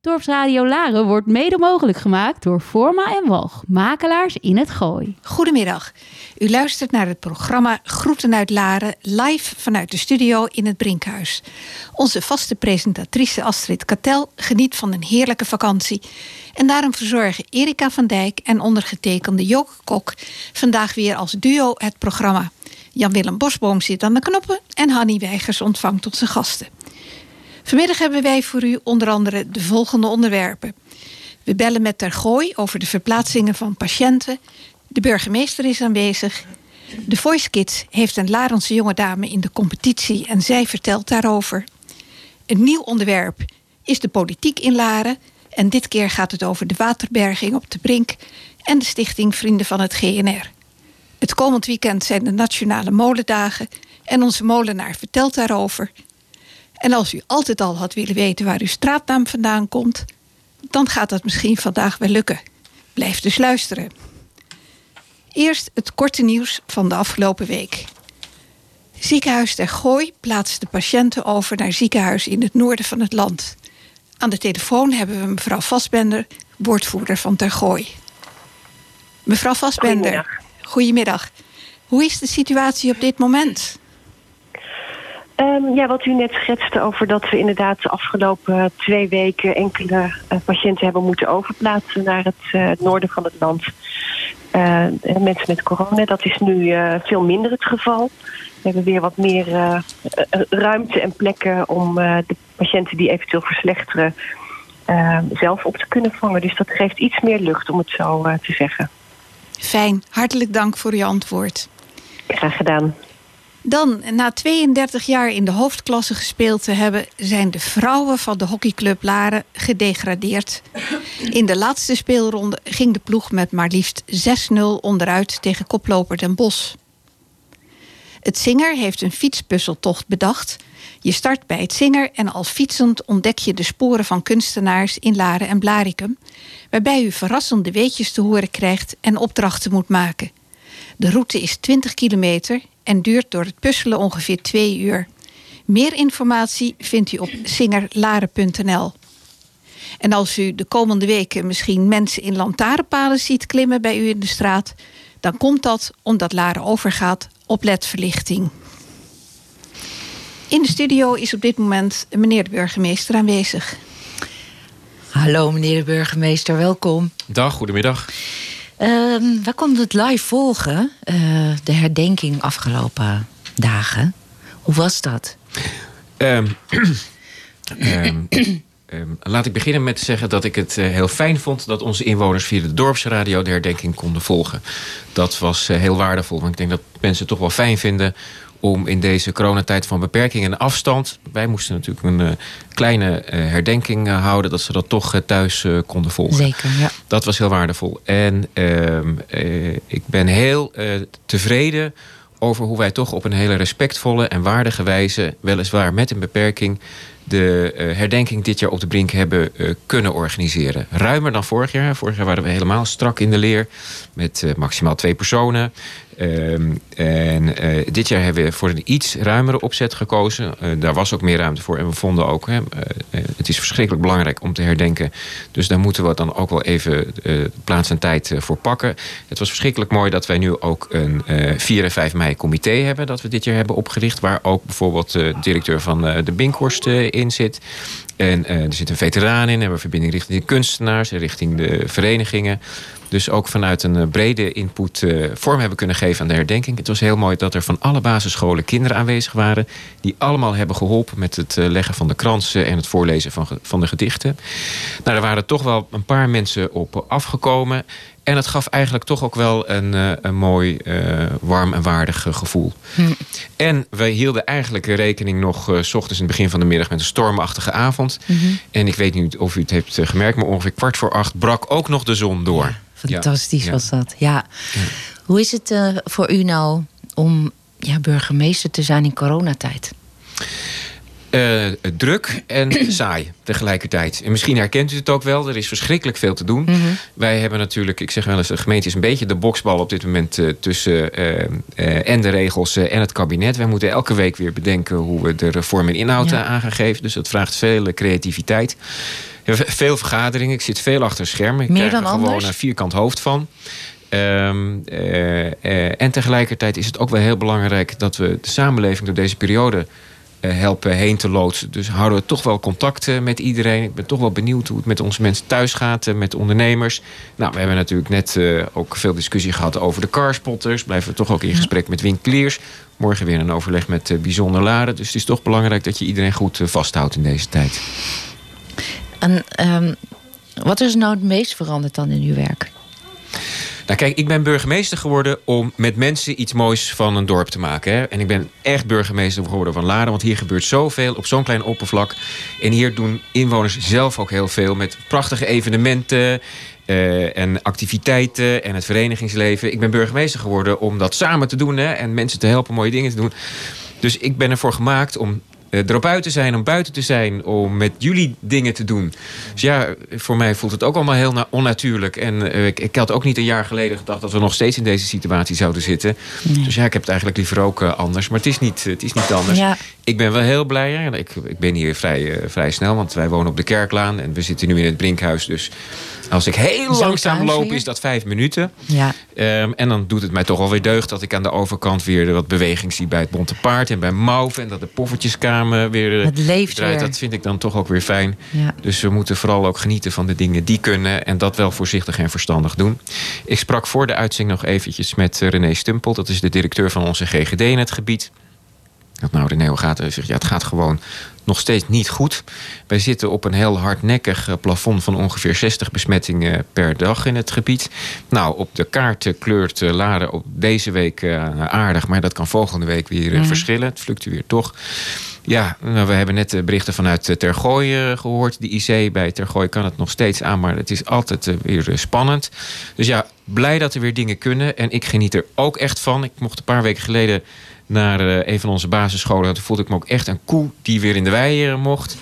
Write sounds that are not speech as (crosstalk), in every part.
Dorpsradio Laren wordt mede mogelijk gemaakt door Forma en Walg, makelaars in het Gooi. Goedemiddag. U luistert naar het programma Groeten uit Laren, live vanuit de studio in het Brinkhuis. Onze vaste presentatrice Astrid Katel geniet van een heerlijke vakantie. En daarom verzorgen Erika van Dijk en ondergetekende Joke Kok vandaag weer als duo het programma. Jan-Willem Bosboom zit aan de knoppen en Hanny Weigers ontvangt onze gasten. Vanmiddag hebben wij voor u onder andere de volgende onderwerpen. We bellen met Tergooi over de verplaatsingen van patiënten. De burgemeester is aanwezig. De Voice Kids heeft een Larense jonge dame in de competitie en zij vertelt daarover. Een nieuw onderwerp is de politiek in Laren. En dit keer gaat het over de waterberging op de Brink en de stichting Vrienden van het GNR. Het komend weekend zijn de Nationale Molendagen en onze molenaar vertelt daarover. En als u altijd al had willen weten waar uw straatnaam vandaan komt, dan gaat dat misschien vandaag wel lukken. Blijf dus luisteren. Eerst het korte nieuws van de afgelopen week. Ziekenhuis ter Gooi plaatst de patiënten over naar ziekenhuis in het noorden van het land. Aan de telefoon hebben we mevrouw Vasbender, woordvoerder van Ter Gooi. Mevrouw Vasbender, goedemiddag. goedemiddag. Hoe is de situatie op dit moment? Um, ja, wat u net schetste over dat we inderdaad de afgelopen twee weken enkele uh, patiënten hebben moeten overplaatsen naar het, uh, het noorden van het land. Uh, mensen met corona, dat is nu veel minder het geval. We hebben weer wat meer ruimte en plekken om de patiënten die eventueel verslechteren zelf op te kunnen vangen. Dus dat geeft iets meer lucht, om het zo te zeggen. Fijn, hartelijk dank voor uw antwoord. Graag gedaan. Dan, na 32 jaar in de hoofdklasse gespeeld te hebben, zijn de vrouwen van de hockeyclub Laren gedegradeerd. In de laatste speelronde ging de ploeg met maar liefst 6-0 onderuit tegen koploper Den Bosch. Het Zinger heeft een fietspuzzeltocht bedacht. Je start bij het Zinger en al fietsend ontdek je de sporen van kunstenaars in Laren en Blarikum, waarbij u verrassende weetjes te horen krijgt en opdrachten moet maken. De route is 20 kilometer en duurt door het puzzelen ongeveer twee uur. Meer informatie vindt u op singerlaren.nl. En als u de komende weken misschien mensen in lantaarnpalen ziet klimmen bij u in de straat, dan komt dat omdat Laren overgaat op ledverlichting. In de studio is op dit moment meneer de burgemeester aanwezig. Hallo meneer de burgemeester, welkom. Dag, goedemiddag. Uh, we konden het live volgen, uh, de herdenking afgelopen dagen. Hoe was dat? Um, um, (clears throat) laat ik beginnen met te zeggen dat ik het uh, heel fijn vond dat onze inwoners via de dorpsradio de herdenking konden volgen. Dat was uh, heel waardevol, want ik denk dat mensen het toch wel fijn vinden om in deze coronatijd van beperking en afstand. Wij moesten natuurlijk een uh, kleine uh, herdenking uh, houden, dat ze dat toch thuis konden volgen. Zeker, ja. Dat was heel waardevol. En ehm, ik ben heel tevreden over hoe wij toch op een hele respectvolle en waardige wijze, weliswaar met een beperking, de herdenking dit jaar op de Brink hebben kunnen organiseren. Ruimer dan vorig jaar. Vorig jaar waren we helemaal strak in de leer met maximaal twee personen. Um, en dit jaar hebben we voor een iets ruimere opzet gekozen. daar was ook meer ruimte voor. En we vonden ook, hè, het is verschrikkelijk belangrijk om te herdenken. Dus daar moeten we dan ook wel even plaats en tijd voor pakken. Het was verschrikkelijk mooi dat wij nu ook een 4 en 5 mei comité hebben. Dat we dit jaar hebben opgericht. Waar ook bijvoorbeeld de directeur van de Binkhorst in zit. En uh, er zit een veteraan in. En we verbinding richting de kunstenaars en richting de verenigingen. Dus ook vanuit een brede input uh, vorm hebben kunnen geven aan de herdenking. Het was heel mooi dat er van alle basisscholen kinderen aanwezig waren. Die allemaal hebben geholpen met het leggen van de kransen en het voorlezen van, van de gedichten. Nou, er waren toch wel een paar mensen op afgekomen. En het gaf eigenlijk toch ook wel een, uh, een mooi, uh, warm en waardig uh, gevoel. Hm. En wij hielden eigenlijk rekening nog s ochtends in het begin van de middag met een stormachtige avond. Mm -hmm. En ik weet niet of u het heeft gemerkt, maar ongeveer kwart voor acht brak ook nog de zon door. Ja, fantastisch ja. was dat. Ja. ja. Hoe is het voor u nou om ja, burgemeester te zijn in coronatijd? Uh, druk en (clears throat) saai tegelijkertijd. En misschien herkent u het ook wel. Er is verschrikkelijk veel te doen. Mm -hmm. Wij hebben natuurlijk, ik zeg wel eens, de gemeente is een beetje de boksbal op dit moment uh, tussen uh, en de regels en het kabinet. Wij moeten elke week weer bedenken hoe we de reform en inhoud aan gaan geven. Dus dat vraagt veel creativiteit. veel vergaderingen. Ik zit veel achter schermen. Ik Meer krijg dan er gewoon anders? een vierkant hoofd van. Ehm, eh, eh, en tegelijkertijd is het ook wel heel belangrijk dat we de samenleving door deze periode eh, helpen heen te loodsen. Dus houden we toch wel contact eh, met iedereen. Ik ben toch wel benieuwd hoe het met onze mensen thuis gaat, eh, met ondernemers. Nou, we hebben natuurlijk net eh, ook veel discussie gehad over de carspotters. Blijven we toch ook in gesprek met winkeliers. Morgen weer een overleg met eh, bijzonder laden. Dus het is toch belangrijk dat je iedereen goed eh, vasthoudt in deze tijd. En ehm, wat is nou het meest veranderd dan in uw werk? Nou kijk, ik ben burgemeester geworden om met mensen iets moois van een dorp te maken. Hè? En ik ben echt burgemeester geworden van Laren. Want hier gebeurt zoveel op zo'n klein oppervlak. En hier doen inwoners zelf ook heel veel met prachtige evenementen. eh, en activiteiten en het verenigingsleven. Ik ben burgemeester geworden om dat samen te doen hè, en mensen te helpen mooie dingen te doen. Dus ik ben ervoor gemaakt om erop uit te zijn, om buiten te zijn, om met jullie dingen te doen. Dus ja, voor mij voelt het ook allemaal heel na- onnatuurlijk. En eh, ik, ik had ook niet een jaar geleden gedacht dat we nog steeds in deze situatie zouden zitten. Dus ja, ik heb het eigenlijk liever ook eh, anders. Maar het is niet, het is niet anders. Ja. Ik ben wel heel blij. Ik, ik ben hier vrij, eh, vrij snel, want wij wonen op de Kerklaan en we zitten nu in het Brinkhuis. Dus als ik heel Zo langzaam loop, is dat vijf minuten. Ja. Ehm, en dan doet het mij toch alweer deugd dat ik aan de overkant weer wat beweging zie bij het Bonte Paard en bij Mauve. En dat de poffertjeskamer weer eh, Het leeft draait. weer. Dat vind ik dan toch ook weer fijn. Ja. Dus we moeten vooral ook genieten van de dingen die kunnen. En dat wel voorzichtig en verstandig doen. Ik sprak voor de uitzending nog eventjes met eh, René Stumpel. Dat is de directeur van onze GGD in het gebied. Dat nou René, gaat? Hij zegt, ja, het gaat gewoon nog steeds niet goed. Wij zitten op een heel hardnekkig eh, plafond van ongeveer 60 besmettingen per dag in het gebied. Nou, op de kaart eh, kleurt eh, Laren op deze week eh, aardig, maar dat kan volgende week weer eh, Mhm. verschillen. Het fluctueert toch. Ja, nou, we hebben net eh, berichten vanuit eh, Tergooi eh, gehoord. De IC bij Tergooi kan het nog steeds aan, maar het is altijd eh, weer eh, spannend. Dus ja, blij dat er weer dingen kunnen. En ik geniet er ook echt van. Ik mocht een paar weken geleden naar eh, een van onze basisscholen. Toen voelde ik me ook echt een koe die weer in de wei eh, mocht.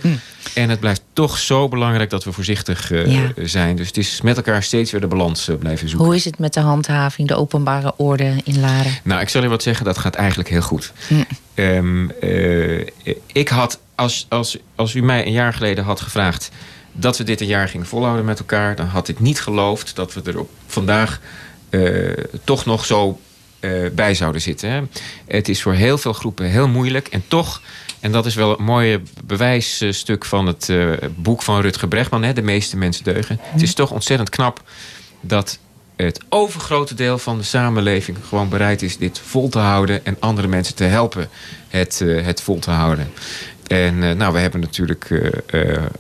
En het blijft toch zo belangrijk dat we voorzichtig eh, Ja. zijn. Dus het is met elkaar steeds weer de balans blijven zoeken. Hoe is het met de handhaving, de openbare orde in Laren? Nou, ik zal je wat zeggen, dat gaat eigenlijk heel goed. Hm. Ehm, eh, ik had, als, als, als u mij een jaar geleden had gevraagd dat we dit een jaar gingen volhouden met elkaar, dan had ik niet geloofd dat we er op vandaag toch nog zo eh, bij zouden zitten. Hè. Het is voor heel veel groepen heel moeilijk en toch. En dat is wel een mooi bewijsstuk van het eh, boek van Rutger Bregman, hè, De meeste mensen deugen. Het is toch ontzettend knap dat het overgrote deel van de samenleving gewoon bereid is dit vol te houden en andere mensen te helpen het, eh, het vol te houden. En nou, we hebben natuurlijk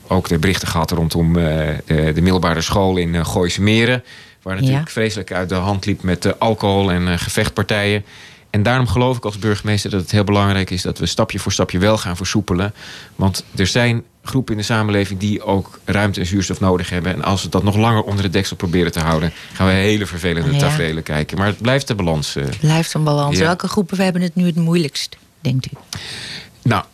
ook de berichten gehad rondom de middelbare school in uh, Gooise Meren. Waar natuurlijk Ja. vreselijk uit de hand liep met eh, alcohol en eh, gevechtpartijen. En daarom geloof ik als burgemeester dat het heel belangrijk is dat we stapje voor stapje wel gaan versoepelen. Want er zijn groepen in de samenleving die ook ruimte en zuurstof nodig hebben. En als we dat nog langer onder de deksel proberen te houden, gaan we hele vervelende Ja. tafereelen kijken. Maar het blijft de balans. eh. Blijft een balans. Ja. Welke groepen hebben het nu het moeilijkst, denkt u? Nou,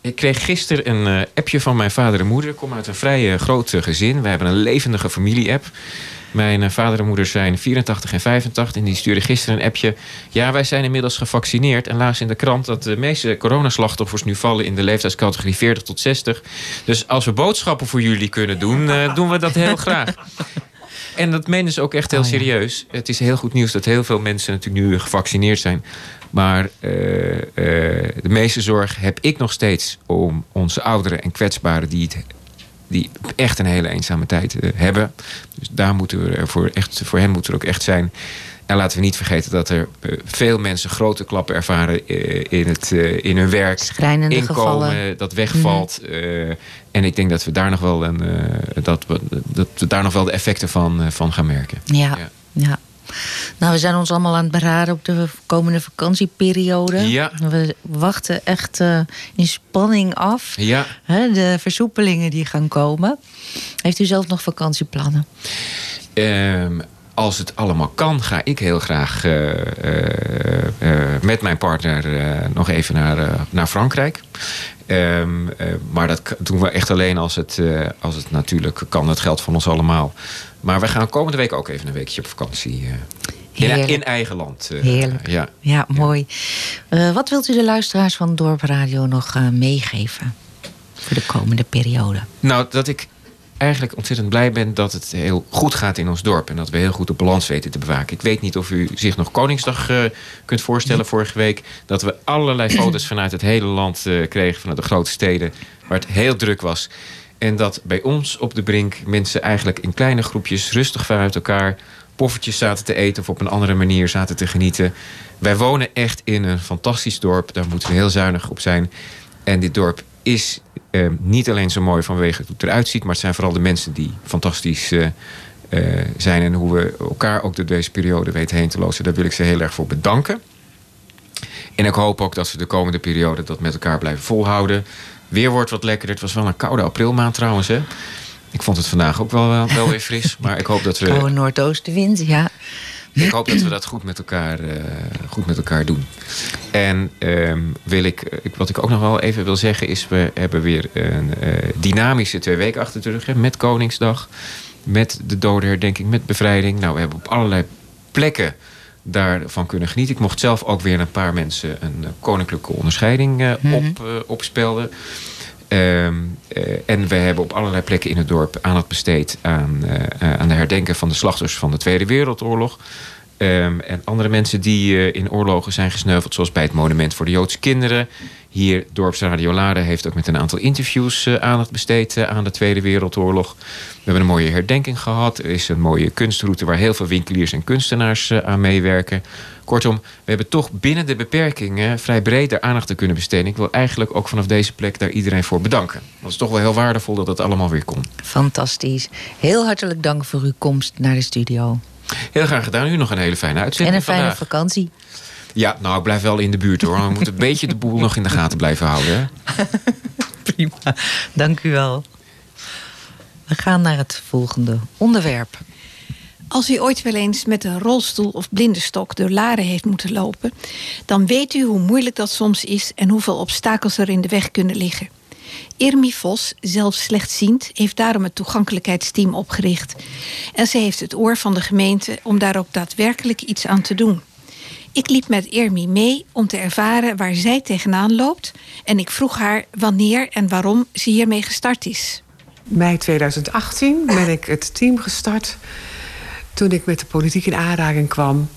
ik kreeg gisteren een appje van mijn vader en moeder. Ik kom uit een vrij groot gezin. We hebben een levendige familie-app. Mijn eh, vader en moeder zijn 84 en 85 en die stuurden gisteren een appje. Ja, wij zijn inmiddels gevaccineerd en lazen in de krant dat de meeste coronaslachtoffers nu vallen in de leeftijdscategorie 40 tot 60. Dus als we boodschappen voor jullie kunnen doen, eh, doen we dat heel graag. En dat menen ze ook echt heel Oh, ja. serieus. Het is heel goed nieuws dat heel veel mensen natuurlijk nu gevaccineerd zijn. Maar eh, de meeste zorg heb ik nog steeds om onze ouderen en kwetsbaren die, het, die echt een hele eenzame tijd eh, hebben. Dus daar moeten we er voor, echt, voor hen moeten we er ook echt zijn. En laten we niet vergeten dat er eh, veel mensen grote klappen ervaren eh, in, het, in hun werk. Schrijnende Inkomen gevallen. dat wegvalt. eh, en ik denk dat we daar nog wel, een, dat we, dat we daar nog wel de effecten van, van gaan merken. Ja. Ja. ja. Nou, we zijn ons allemaal aan het beraden op de komende vakantieperiode. Ja. We wachten echt eh, in spanning af Ja, hè, de versoepelingen die gaan komen. Heeft u zelf nog vakantieplannen? Ehm, als het allemaal kan, ga ik heel graag eh, eh, met mijn partner nog even naar, naar Frankrijk. Ehm, eh, maar dat doen we echt alleen als het, als het natuurlijk kan. Dat geldt van ons allemaal. Maar we gaan komende week ook even een weekje op vakantie. eh, in, in eigen land. eh, Heerlijk. Ja. Ja, mooi. Eh, wat wilt u de luisteraars van Dorp Radio nog meegeven voor de komende periode? Nou, dat ik eigenlijk ontzettend blij ben dat het heel goed gaat in ons dorp. En dat we heel goed de balans weten te bewaken. Ik weet niet of u zich nog Koningsdag uh, kunt voorstellen vorige week. Dat we allerlei foto's vanuit het hele land uh, kregen, vanuit de grote steden. Waar het heel druk was. En dat bij ons op de brink mensen eigenlijk in kleine groepjes rustig vanuit elkaar poffertjes zaten te eten of op een andere manier zaten te genieten. Wij wonen echt in een fantastisch dorp. Daar moeten we heel zuinig op zijn. En dit dorp is eh, niet alleen zo mooi vanwege hoe het eruit ziet, maar het zijn vooral de mensen die fantastisch eh, eh, zijn en hoe we elkaar ook door deze periode weten heen te lozen. Daar wil ik ze heel erg voor bedanken. En ik hoop ook dat we de komende periode dat met elkaar blijven volhouden. Weer wordt wat lekkerder. Het was wel een koude aprilmaand trouwens. Hè? Ik vond het vandaag ook wel, wel weer fris. Maar ik hoop dat we. Koude noordoostenwind, ja. Ik hoop dat we dat goed met elkaar, uh, goed met elkaar doen. En uh, wil ik, wat ik ook nog wel even wil zeggen is... we hebben weer een uh, dynamische twee weken achter de rug. Hè, met Koningsdag, met de dodenherdenking, met bevrijding. Nou, we hebben op allerlei plekken daarvan kunnen genieten. Ik mocht zelf ook weer een paar mensen een koninklijke onderscheiding mm -hmm. op, opspelden. Uh, en we hebben op allerlei plekken in het dorp aandacht besteed aan, uh, aan de herdenken van de slachtoffers van de Tweede Wereldoorlog. Um, en andere mensen die in oorlogen zijn gesneuveld, zoals bij het Monument voor de Joodse Kinderen. Hier, Dorpsradio Laren heeft ook met een aantal interviews aandacht besteed aan de Tweede Wereldoorlog. We hebben een mooie herdenking gehad. Er is een mooie kunstroute waar heel veel winkeliers en kunstenaars aan meewerken. Kortom, we hebben toch binnen de beperkingen vrij breed daar aandacht te kunnen besteden. Ik wil eigenlijk ook vanaf deze plek daar iedereen voor bedanken. Dat is toch wel heel waardevol dat het allemaal weer kon. Fantastisch. Heel hartelijk dank voor uw komst naar de studio. Heel graag gedaan. U nog een hele fijne uitzending En een fijne vandaag. vakantie. Ja, nou, ik blijf wel in de buurt hoor. We moeten een (laughs) beetje de boel nog in de gaten blijven houden. Hè? (laughs) Prima. Dank u wel. We gaan naar het volgende onderwerp. Als u ooit wel eens met een rolstoel of blindenstok door Laren heeft moeten lopen, dan weet u hoe moeilijk dat soms is en hoeveel obstakels er in de weg kunnen liggen. Irmi Vos, zelf slechtziend, heeft daarom het toegankelijkheidsteam opgericht. En ze heeft het oor van de gemeente om daar ook daadwerkelijk iets aan te doen. Ik liep met Irmi mee om te ervaren waar zij tegenaan loopt. En ik vroeg haar wanneer en waarom ze hiermee gestart is. Mei 2018 ben ik het team gestart toen ik met de politiek in aanraking kwam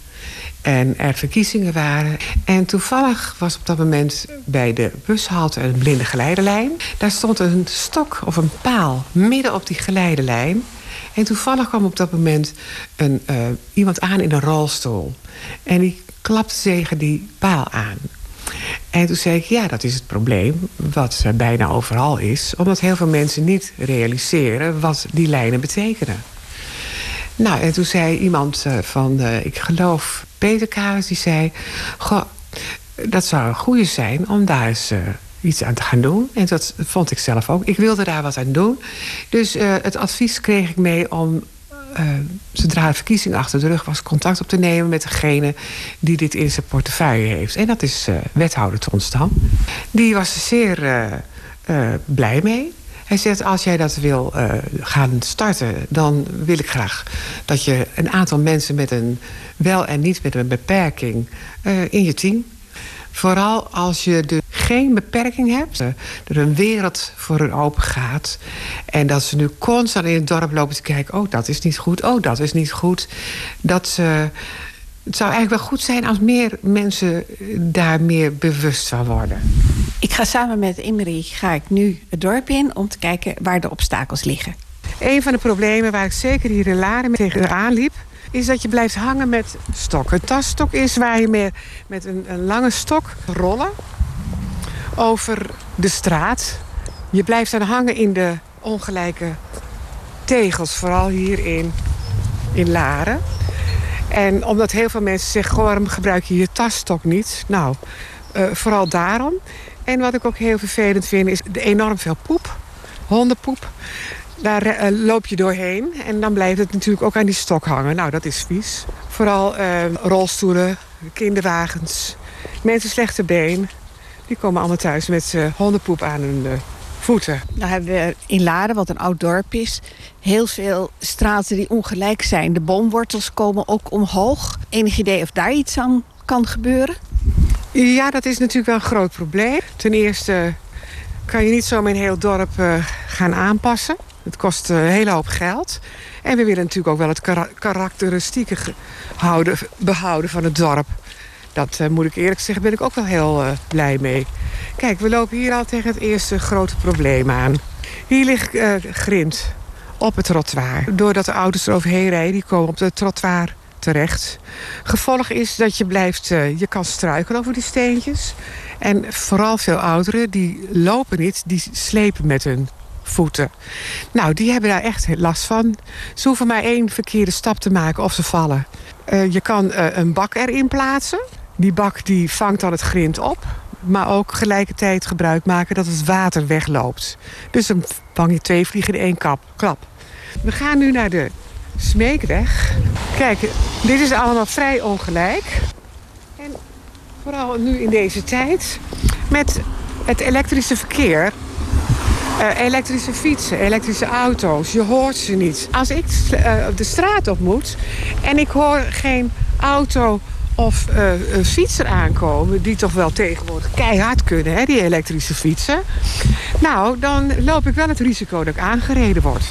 en er verkiezingen waren. En toevallig was op dat moment bij de bushalte een blinde geleidelijn. Daar stond een stok of een paal midden op die geleidelijn. En toevallig kwam op dat moment een, uh, iemand aan in een rolstoel. En klapte tegen die paal aan. En toen zei ik, ja, dat is het probleem, wat bijna overal is. Omdat heel veel mensen niet realiseren wat die lijnen betekenen. Nou, en toen zei iemand van, uh, ik geloof Peter Kaas, die zei... Goh, dat zou een goede zijn om daar eens uh, iets aan te gaan doen. En dat vond ik zelf ook. Ik wilde daar wat aan doen. Dus het advies kreeg ik mee om... zodra de verkiezing achter de rug was, contact op te nemen met degene die dit in zijn portefeuille heeft. En dat is wethouder Tonstam. Die was er zeer blij mee. Hij zegt, als jij dat wil uh, gaan starten... dan wil ik graag dat je een aantal mensen met een wel en niet met een beperking... Uh, in je team. Vooral als je dus geen beperking hebt. Er een wereld voor hun open gaat. En dat ze nu constant in het dorp lopen te kijken... oh, dat is niet goed, oh, dat is niet goed. Dat ze... Het zou eigenlijk wel goed zijn als meer mensen daar meer bewust van worden. Ik ga samen met Imri ga ik nu het dorp in om te kijken waar de obstakels liggen. Een van de problemen waar ik zeker hier in Laren tegenaan liep... is dat je blijft hangen met stok. Een tasstok is waar je meer met een, een lange stok rollen over de straat. Je blijft dan hangen in de ongelijke tegels, vooral hier in, in Laren. En omdat heel veel mensen zeggen, waarom gebruik je je tasstok niet? Nou, uh, vooral daarom. En wat ik ook heel vervelend vind, is de enorm veel poep. Hondenpoep. Daar uh, loop je doorheen en dan blijft het natuurlijk ook aan die stok hangen. Nou, dat is vies. Vooral uh, rolstoelen, kinderwagens, mensen slechte been. Die komen allemaal thuis met uh, hondenpoep aan hun voeten. Nou hebben we in Laren, wat een oud dorp is, heel veel straten die ongelijk zijn. De boomwortels komen ook omhoog. Enig idee of daar iets aan kan gebeuren? Ja, dat is natuurlijk wel een groot probleem. Ten eerste kan je niet zo een heel dorp uh, gaan aanpassen. Het kost een hele hoop geld. En we willen natuurlijk ook wel het karakteristieke houden, behouden van het dorp. Dat uh, moet ik eerlijk zeggen, ben ik ook wel heel uh, blij mee. Kijk, we lopen hier al tegen het eerste grote probleem aan. Hier ligt uh, grind op het trottoir. Doordat de auto's eroverheen rijden, die komen op het trottoir terecht. Gevolg is dat je blijft, je kan struikelen over die steentjes. En vooral veel ouderen, die lopen niet, die slepen met hun voeten. Nou, die hebben daar echt last van. Ze hoeven maar één verkeerde stap te maken of ze vallen. Uh, je kan uh, een bak erin plaatsen. Die bak die vangt dan het grind op. Maar ook gelijkertijd gebruik maken dat het water wegloopt. Dus dan vang je twee vliegen in één kap, klap. We gaan nu naar de Smeekweg. Kijk, dit is allemaal vrij ongelijk. En vooral nu in deze tijd. Met het elektrische verkeer uh, elektrische fietsen, elektrische auto's. Je hoort ze niet. Als ik uh, de straat op moet en ik hoor geen auto of uh, een fietser aankomen... die toch wel tegenwoordig keihard kunnen, hè, die elektrische fietsen... nou, dan loop ik wel het risico dat ik aangereden word.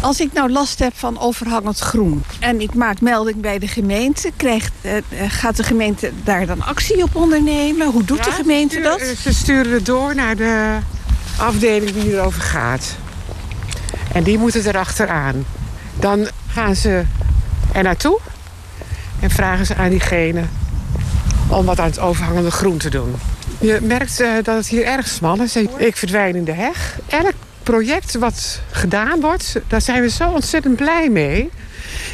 Als ik nou last heb van overhangend groen en ik maak melding bij de gemeente, krijgt, uh, gaat de gemeente daar dan actie op ondernemen? Hoe doet de gemeente dat? Ze sturen het door naar de afdeling die erover gaat. En die moeten erachteraan. Dan gaan ze er naartoe en vragen ze aan diegene om wat aan het overhangende groen te doen. Je merkt uh, dat het hier erg smal is. Ik verdwijn in de heg. Elk project wat gedaan wordt, daar zijn we zo ontzettend blij mee.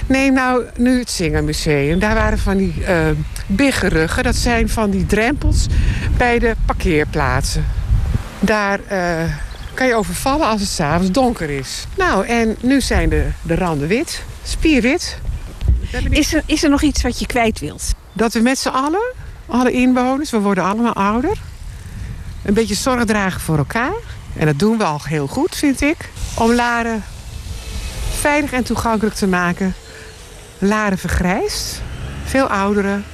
Neem nou nu het Zingermuseum. Daar waren van die uh, biggeruggen. Dat zijn van die drempels bij de parkeerplaatsen. Daar uh, kan je overvallen als het s'avonds donker is. Nou, en nu zijn de, de randen wit, spierwit. Is er, is er nog iets wat je kwijt wilt? Dat we met z'n allen, alle inwoners, we worden allemaal ouder... een beetje zorg dragen voor elkaar. En dat doen we al heel goed, vind ik. Om Laren veilig en toegankelijk te maken. Laren vergrijst, veel ouderen.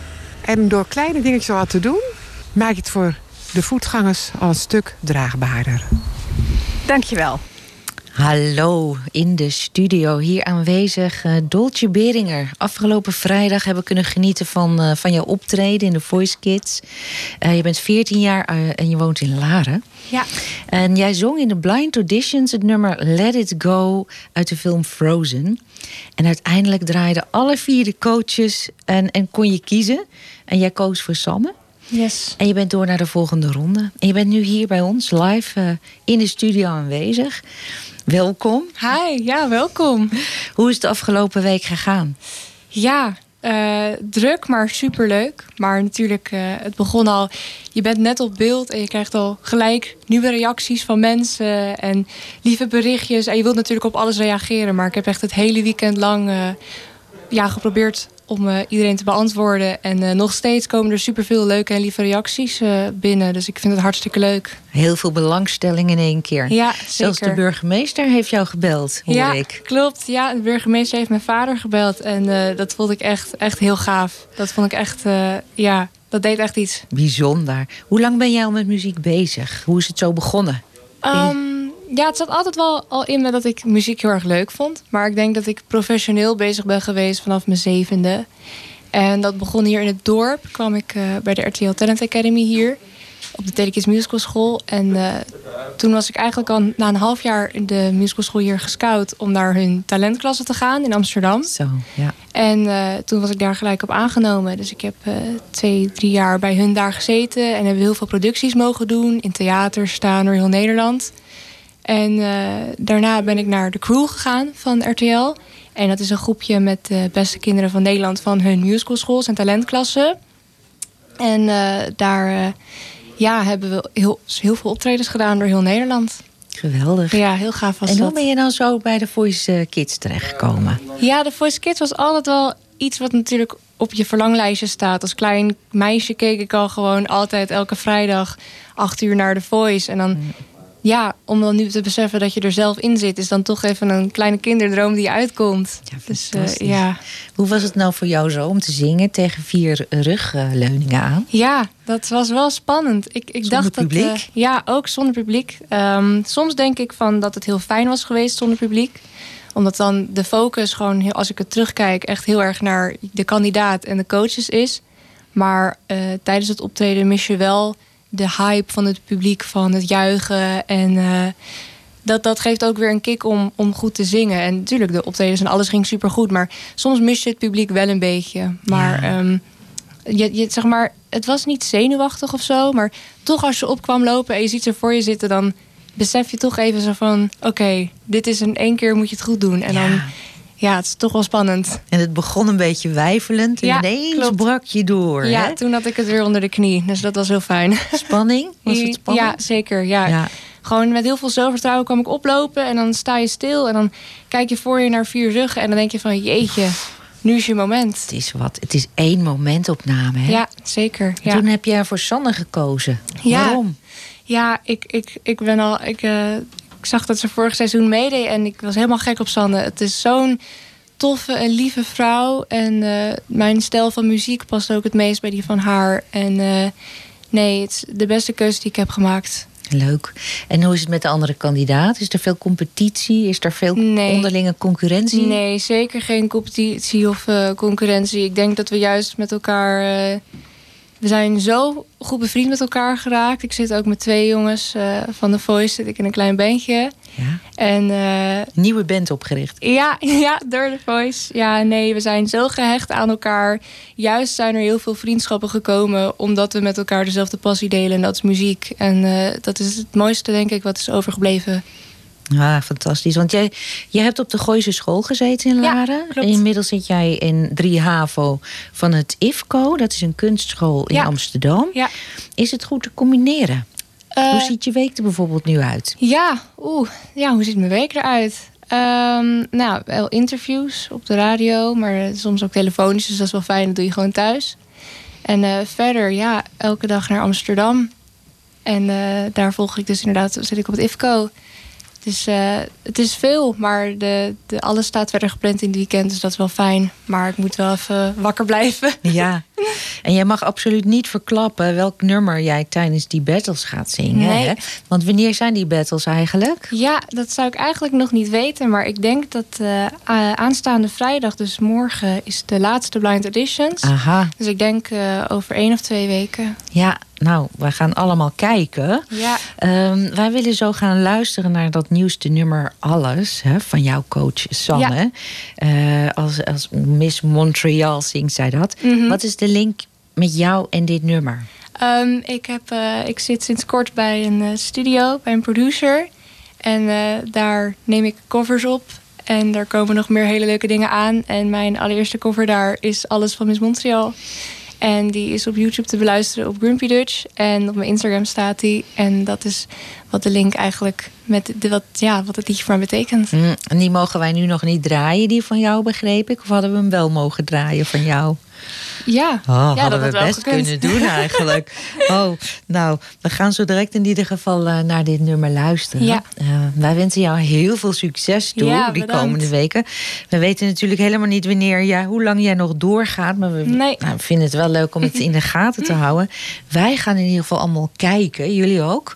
En door kleine dingetjes wat te doen... maak je het voor de voetgangers al een stuk draagbaarder. Dankjewel. Hallo, in de studio hier aanwezig uh, Dolce Beringer. Afgelopen vrijdag hebben we kunnen genieten van, uh, van jouw optreden in de Voice Kids. Uh, je bent 14 jaar en je woont in Laren. Ja. En jij zong in de Blind Auditions het nummer Let It Go uit de film Frozen. En uiteindelijk draaiden alle vier de coaches en, en kon je kiezen. En jij koos voor Samme. Yes. En je bent door naar de volgende ronde. En je bent nu hier bij ons live uh, in de studio aanwezig. Welkom. Hi, ja, welkom. Hoe is het de afgelopen week gegaan? Ja, uh, druk, maar superleuk. Maar natuurlijk, uh, het begon al. Je bent net op beeld en je krijgt al gelijk nieuwe reacties van mensen en lieve berichtjes. En je wilt natuurlijk op alles reageren. Maar ik heb echt het hele weekend lang ja, geprobeerd om uh, iedereen te beantwoorden. En uh, nog steeds komen er superveel leuke en lieve reacties uh, binnen. Dus ik vind het hartstikke leuk. Heel veel belangstelling in één keer. Ja, Zelfs de burgemeester heeft jou gebeld, hoor ja, ik. klopt. Ja, de burgemeester heeft mijn vader gebeld. En dat vond ik echt, echt heel gaaf. Dat vond ik echt, ja, dat deed echt iets. Bijzonder. Hoe lang ben jij al met muziek bezig? Hoe is het zo begonnen? Um, ja, het zat altijd wel al in me dat ik muziek heel erg leuk vond. Maar ik denk dat ik professioneel bezig ben geweest vanaf mijn zevende. En dat begon hier in het dorp. Kwam ik uh, bij de RTL Talent Academy hier. Op de Telekids Musical School. En uh, toen was ik eigenlijk al na een half jaar in de musical school hier gescout... om naar hun talentklasse te gaan in Amsterdam. Zo, ja. En uh, toen was ik daar gelijk op aangenomen. Dus ik heb twee, drie jaar bij hun daar gezeten. En hebben heel veel producties mogen doen. In theater staan door heel Nederland. En uh, daarna ben ik naar de crew gegaan van RTL. En dat is een groepje met de beste kinderen van Nederland van hun musicalschools en talentklassen. En uh, daar uh, ja, hebben we heel, heel veel optredens gedaan door heel Nederland. Geweldig. Ja, heel gaaf was En hoe dat. ben je dan zo bij de Voice Kids terechtgekomen? Ja, de Voice Kids was altijd wel iets wat natuurlijk op je verlanglijstje staat. Als klein meisje keek ik al gewoon altijd elke vrijdag acht uur naar de Voice. En dan ja, om dan nu te beseffen dat je er zelf in zit, is dan toch even een kleine kinderdroom die uitkomt. Ja, dus uh, fantastisch. ja. Hoe was het nou voor jou zo om te zingen tegen vier rugleuningen aan? Ja, dat was wel spannend. Ik, ik Zonder dacht dat. publiek? eh, ja, ook zonder publiek. Ehm, soms denk ik van dat het heel fijn was geweest zonder publiek omdat dan de focus gewoon, heel, als ik het terugkijk, echt heel erg naar de kandidaat en de coaches is. Maar eh, tijdens het optreden mis je wel de hype van het publiek, van het juichen. En eh, dat, dat geeft ook weer een kick om, om goed te zingen. En natuurlijk, de optredens en alles ging supergoed. Maar soms mis je het publiek wel een beetje. Maar, Ja. ehm, je, je, zeg maar het was niet zenuwachtig of zo. Maar toch als je opkwam lopen en je ziet ze voor je zitten... dan besef je toch even zo van... oké, dit is in één keer moet je het goed doen. En dan, ja, het is toch wel spannend. En het begon een beetje wijfelend en Ja, ineens klopt. brak je door. Ja, hè? toen had ik het weer onder de knie. Dus dat was heel fijn. Spanning? Was het spannend? Ja, zeker. Ja. Ja. Gewoon met heel veel zelfvertrouwen kwam ik oplopen. En dan sta je stil. En dan kijk je voor je naar vier ruggen. En dan denk je van, jeetje, nu is je moment. Het is wat. Het is één momentopname. Hè? Ja, zeker. Ja. Toen heb je voor Sanne gekozen. Ja. Waarom? Ja, ik, ik, ik ben al. Ik, eh, zag dat ze vorig seizoen meedeed en ik was helemaal gek op Sanne. Het is zo'n toffe en lieve vrouw. En eh, mijn stijl van muziek past ook het meest bij die van haar. En eh, nee, het is de beste keuze die ik heb gemaakt. Leuk. En hoe is het met de andere kandidaat? Is er veel competitie? Is er veel Nee. onderlinge concurrentie? Nee, zeker geen competitie of eh, concurrentie. Ik denk dat we juist met elkaar. We zijn zo goed bevriend met elkaar geraakt. Ik zit ook met twee jongens eh, van The Voice. Zit ik in een klein bandje. Ja. En eh, Nieuwe band opgericht. Ja, (laughs) ja, door The Voice. Ja, nee, we zijn zo gehecht aan elkaar. Juist zijn er heel veel vriendschappen gekomen... omdat we met elkaar dezelfde passie delen. En dat is muziek. En eh, dat is het mooiste, denk ik, wat is overgebleven. Ah, fantastisch. Want jij, jij hebt op de Gooise school gezeten in Ja, Laren. inmiddels zit jij in 3 HAVO van het IFCO. Dat is een kunstschool in Ja. Amsterdam. Ja. Is het goed te combineren? Eh, Hoe ziet je week er bijvoorbeeld nu uit? Ja, oeh. Ja, hoe ziet mijn week eruit? Ehm, nou, wel interviews op de radio, maar soms ook telefonisch, dus dat is wel fijn. Dat doe je gewoon thuis. En eh, verder, ja, elke dag naar Amsterdam. En eh, daar volg ik dus inderdaad, zit ik op het IFCO. Dus eh, het is veel, maar de, de, alles staat verder gepland in het weekend, dus dat is wel fijn. Maar ik moet wel even wakker blijven. Ja. (laughs) (laughs) En jij mag absoluut niet verklappen welk nummer jij tijdens die battles gaat zingen. Nee. Hè? Want wanneer zijn die battles eigenlijk? Ja, dat zou ik eigenlijk nog niet weten. Maar ik denk dat eh, aanstaande vrijdag, dus morgen, is de laatste Blind Auditions. Aha. Dus ik denk eh, over één of twee weken. Ja, nou, we gaan allemaal kijken. Ja, Ehm, wij willen zo gaan luisteren naar dat nieuwste nummer Alles hè, van jouw coach Sanne. Eh, als, als Miss Montreal zingt zij dat. Mhm. Wat is de link met jou en dit nummer? Ehm, ik, heb, eh, ik zit sinds kort bij een eh, studio, bij een producer. En eh, daar neem ik covers op. En daar komen nog meer hele leuke dingen aan. En mijn allereerste cover daar is Alles van Miss Montreal. En die is op YouTube te beluisteren op Grumpy Dutch. En op mijn Instagram staat die. En dat is wat de link eigenlijk met de, wat, ja, wat het liedje voor mij betekent. Hm, en die mogen wij nu nog niet draaien, die van jou begreep ik. Of hadden we hem wel mogen draaien van jou? Ja, Oh, ja hadden dat we best gekund. kunnen doen eigenlijk. (laughs) oh, nou, we gaan zo direct in ieder geval eh, naar dit nummer luisteren. Ja. Eh, wij wensen jou heel veel succes toe Ja, die komende weken. We weten natuurlijk helemaal niet wanneer jij, hoe lang jij nog doorgaat. Maar we, Nee. nou, we vinden het wel leuk om het (laughs) in de gaten te houden. Wij gaan in ieder geval allemaal kijken, jullie ook.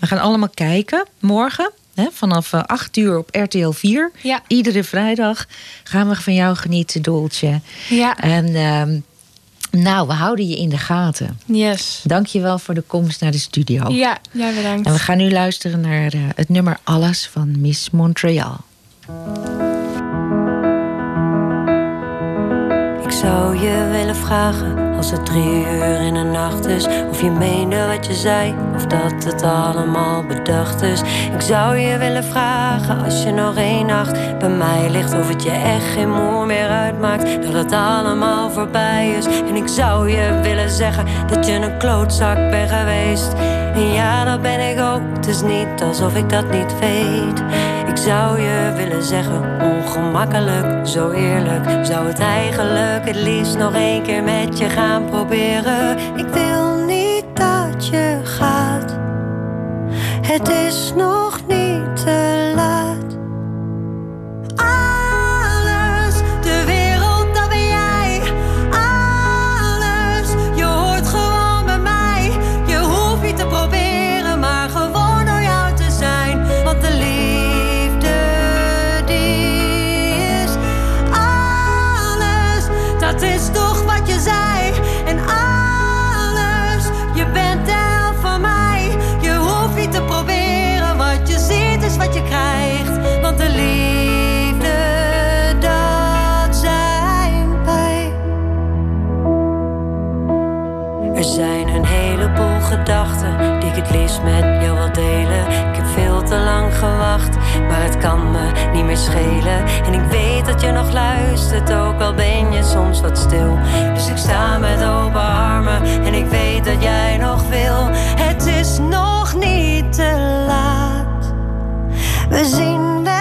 We gaan allemaal kijken morgen. Hè, vanaf eh, 8 uur op RTL 4. Ja. Iedere vrijdag gaan we van jou genieten, Dolce. Ja, En ehm, nou, we houden je in de gaten. yes. Dank je wel voor de komst naar de studio. Ja, jij bedankt. En we gaan nu luisteren naar eh, het nummer Alles van Miss Montreal. Ik zou je willen vragen als het drie uur in de nacht is. Of je meende wat je zei, of dat het allemaal bedacht is. Ik zou je willen vragen als je nog één nacht bij mij ligt. Of het je echt geen moer meer uitmaakt, dat het allemaal voorbij is. En ik zou je willen zeggen dat je een klootzak bent geweest. En ja, dat ben ik ook, het is niet alsof ik dat niet weet. Zou je willen zeggen, ongemakkelijk, zo eerlijk. Zou het eigenlijk het liefst nog één keer met je gaan proberen. Ik wil niet dat je gaat. Het is nog maar het kan me niet meer schelen. En ik weet dat je nog luistert, ook al ben je soms wat stil. Dus ik sta met open armen en ik weet dat jij nog wil. Het is nog niet te laat. We zien wel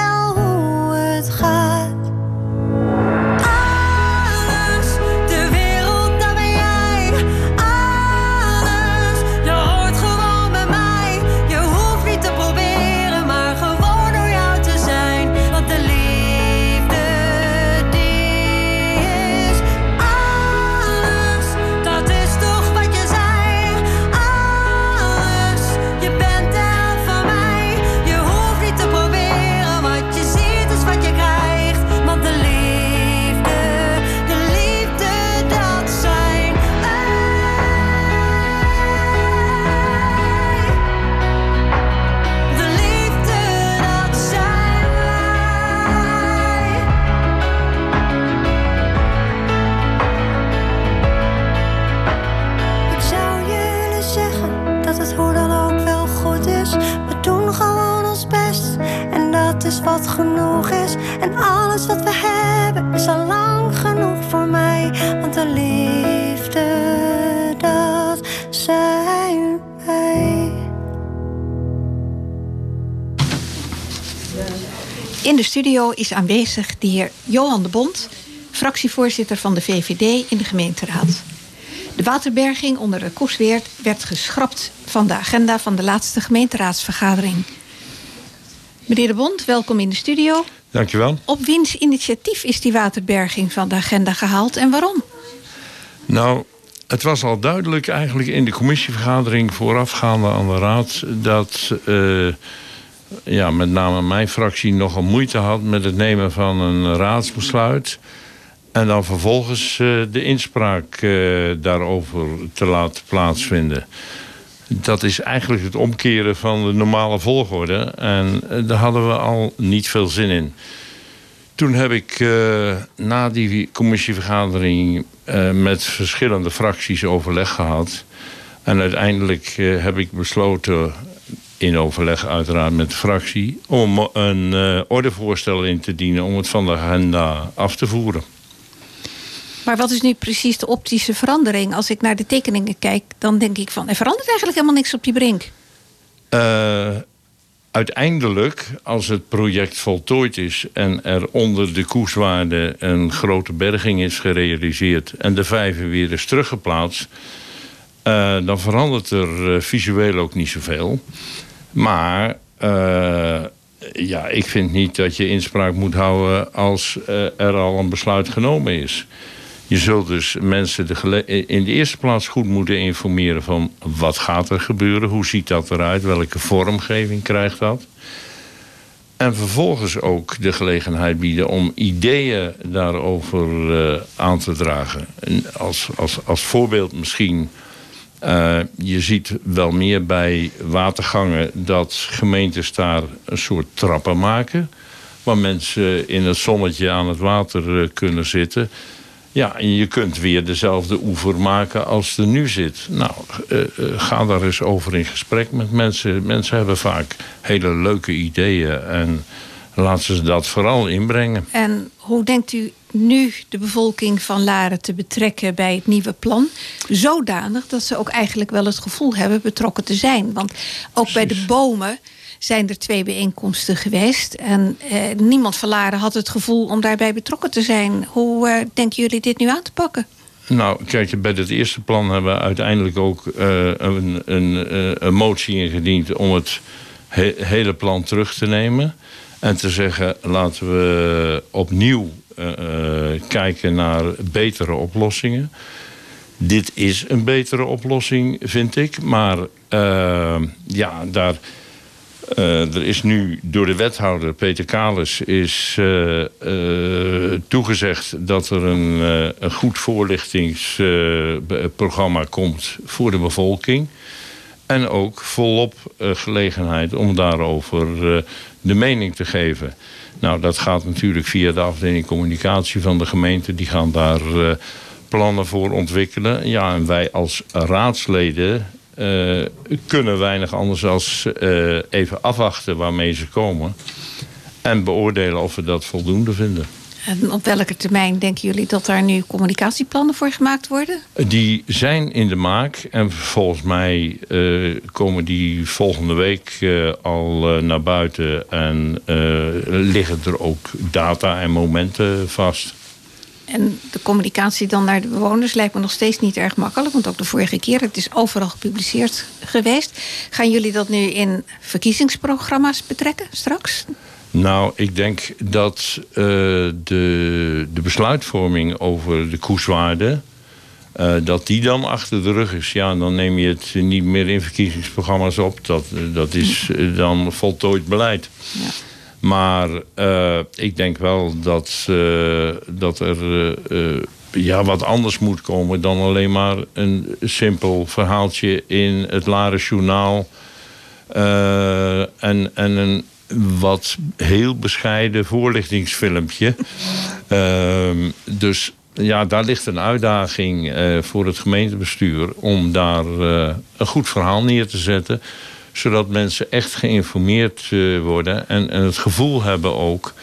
studio is aanwezig de heer Johan de Bond, fractievoorzitter van de VVD in de gemeenteraad. De waterberging onder de Koesweert werd geschrapt van de agenda van de laatste gemeenteraadsvergadering. Meneer de Bond, welkom in de studio. Dankjewel. Op wiens initiatief is die waterberging van de agenda gehaald en waarom? Nou, het was al duidelijk eigenlijk in de commissievergadering voorafgaande aan de raad dat eh, ja, met name mijn fractie nogal moeite had met het nemen van een raadsbesluit. En dan vervolgens eh, de inspraak eh, daarover te laten plaatsvinden. Dat is eigenlijk het omkeren van de normale volgorde. En eh, daar hadden we al niet veel zin in. Toen heb ik na die commissievergadering met verschillende fracties overleg gehad. En uiteindelijk heb ik besloten, in overleg uiteraard met de fractie, om een eh, ordevoorstel in te dienen om het van de agenda af te voeren. Maar wat is nu precies de optische verandering? Als ik naar de tekeningen kijk, dan denk ik van... er verandert eigenlijk helemaal niks op die brink. Eh, uiteindelijk, als het project voltooid is en er onder de koerswaarde een grote berging is gerealiseerd en de vijver weer is teruggeplaatst, eh, dan verandert er visueel ook niet zoveel. Maar eh, ja, ik vind niet dat je inspraak moet houden als eh, er al een besluit genomen is. Je zult dus mensen de in de eerste plaats goed moeten informeren van wat gaat er gebeuren, hoe ziet dat eruit, welke vormgeving krijgt dat. En vervolgens ook de gelegenheid bieden om ideeën daarover eh, aan te dragen. En als, als, als voorbeeld misschien, eh, je ziet wel meer bij watergangen dat gemeentes daar een soort trappen maken. Waar mensen in het zonnetje aan het water eh, kunnen zitten. Ja, en je kunt weer dezelfde oever maken als er nu zit. Nou, eh, ga daar eens over in gesprek met mensen. Mensen hebben vaak hele leuke ideeën en laten ze dat vooral inbrengen. En hoe denkt u nu de bevolking van Laren te betrekken bij het nieuwe plan? Zodanig dat ze ook eigenlijk wel het gevoel hebben betrokken te zijn. Want ook bij de bomen zijn er twee bijeenkomsten geweest. En eh, niemand van Laren had het gevoel om daarbij betrokken te zijn. Hoe eh, denken jullie dit nu aan te pakken? Nou, kijk, bij het eerste plan hebben we uiteindelijk ook eh, een, een, eh, een motie ingediend om het hele plan terug te nemen. En te zeggen, laten we opnieuw kijken naar betere oplossingen. Dit is een betere oplossing, vind ik. Maar ja, daar er is nu door de wethouder Peter Kalis is, toegezegd dat er een, een goed voorlichtingsprogramma komt voor de bevolking. En ook volop gelegenheid om daarover de mening te geven. Nou, dat gaat natuurlijk via de afdeling communicatie van de gemeente. Die gaan daar plannen voor ontwikkelen. Ja, en wij als raadsleden uh, kunnen weinig anders als uh, even afwachten waarmee ze komen. En beoordelen of we dat voldoende vinden. En op welke termijn denken jullie dat daar nu communicatieplannen voor gemaakt worden? Die zijn in de maak. En volgens mij uh, komen die volgende week al naar buiten. En liggen er ook data en momenten vast. En de communicatie dan naar de bewoners lijkt me nog steeds niet erg makkelijk. Want ook de vorige keer, het is overal gepubliceerd geweest. Gaan jullie dat nu in verkiezingsprogramma's betrekken straks? Nou, ik denk dat uh, de, de besluitvorming over de koerswaarde... Uh, dat die dan achter de rug is. Ja, dan neem je het niet meer in verkiezingsprogramma's op. Dat, dat is (laughs) dan voltooid beleid. Ja. Maar uh, ik denk wel dat, uh, dat er ja, wat anders moet komen dan alleen maar een simpel verhaaltje in het Lares Journaal. en, en een wat heel bescheiden voorlichtingsfilmpje. (laughs) Ehm, dus ja, daar ligt een uitdaging voor het gemeentebestuur om daar een goed verhaal neer te zetten zodat mensen echt geïnformeerd uh, worden en, en het gevoel hebben ook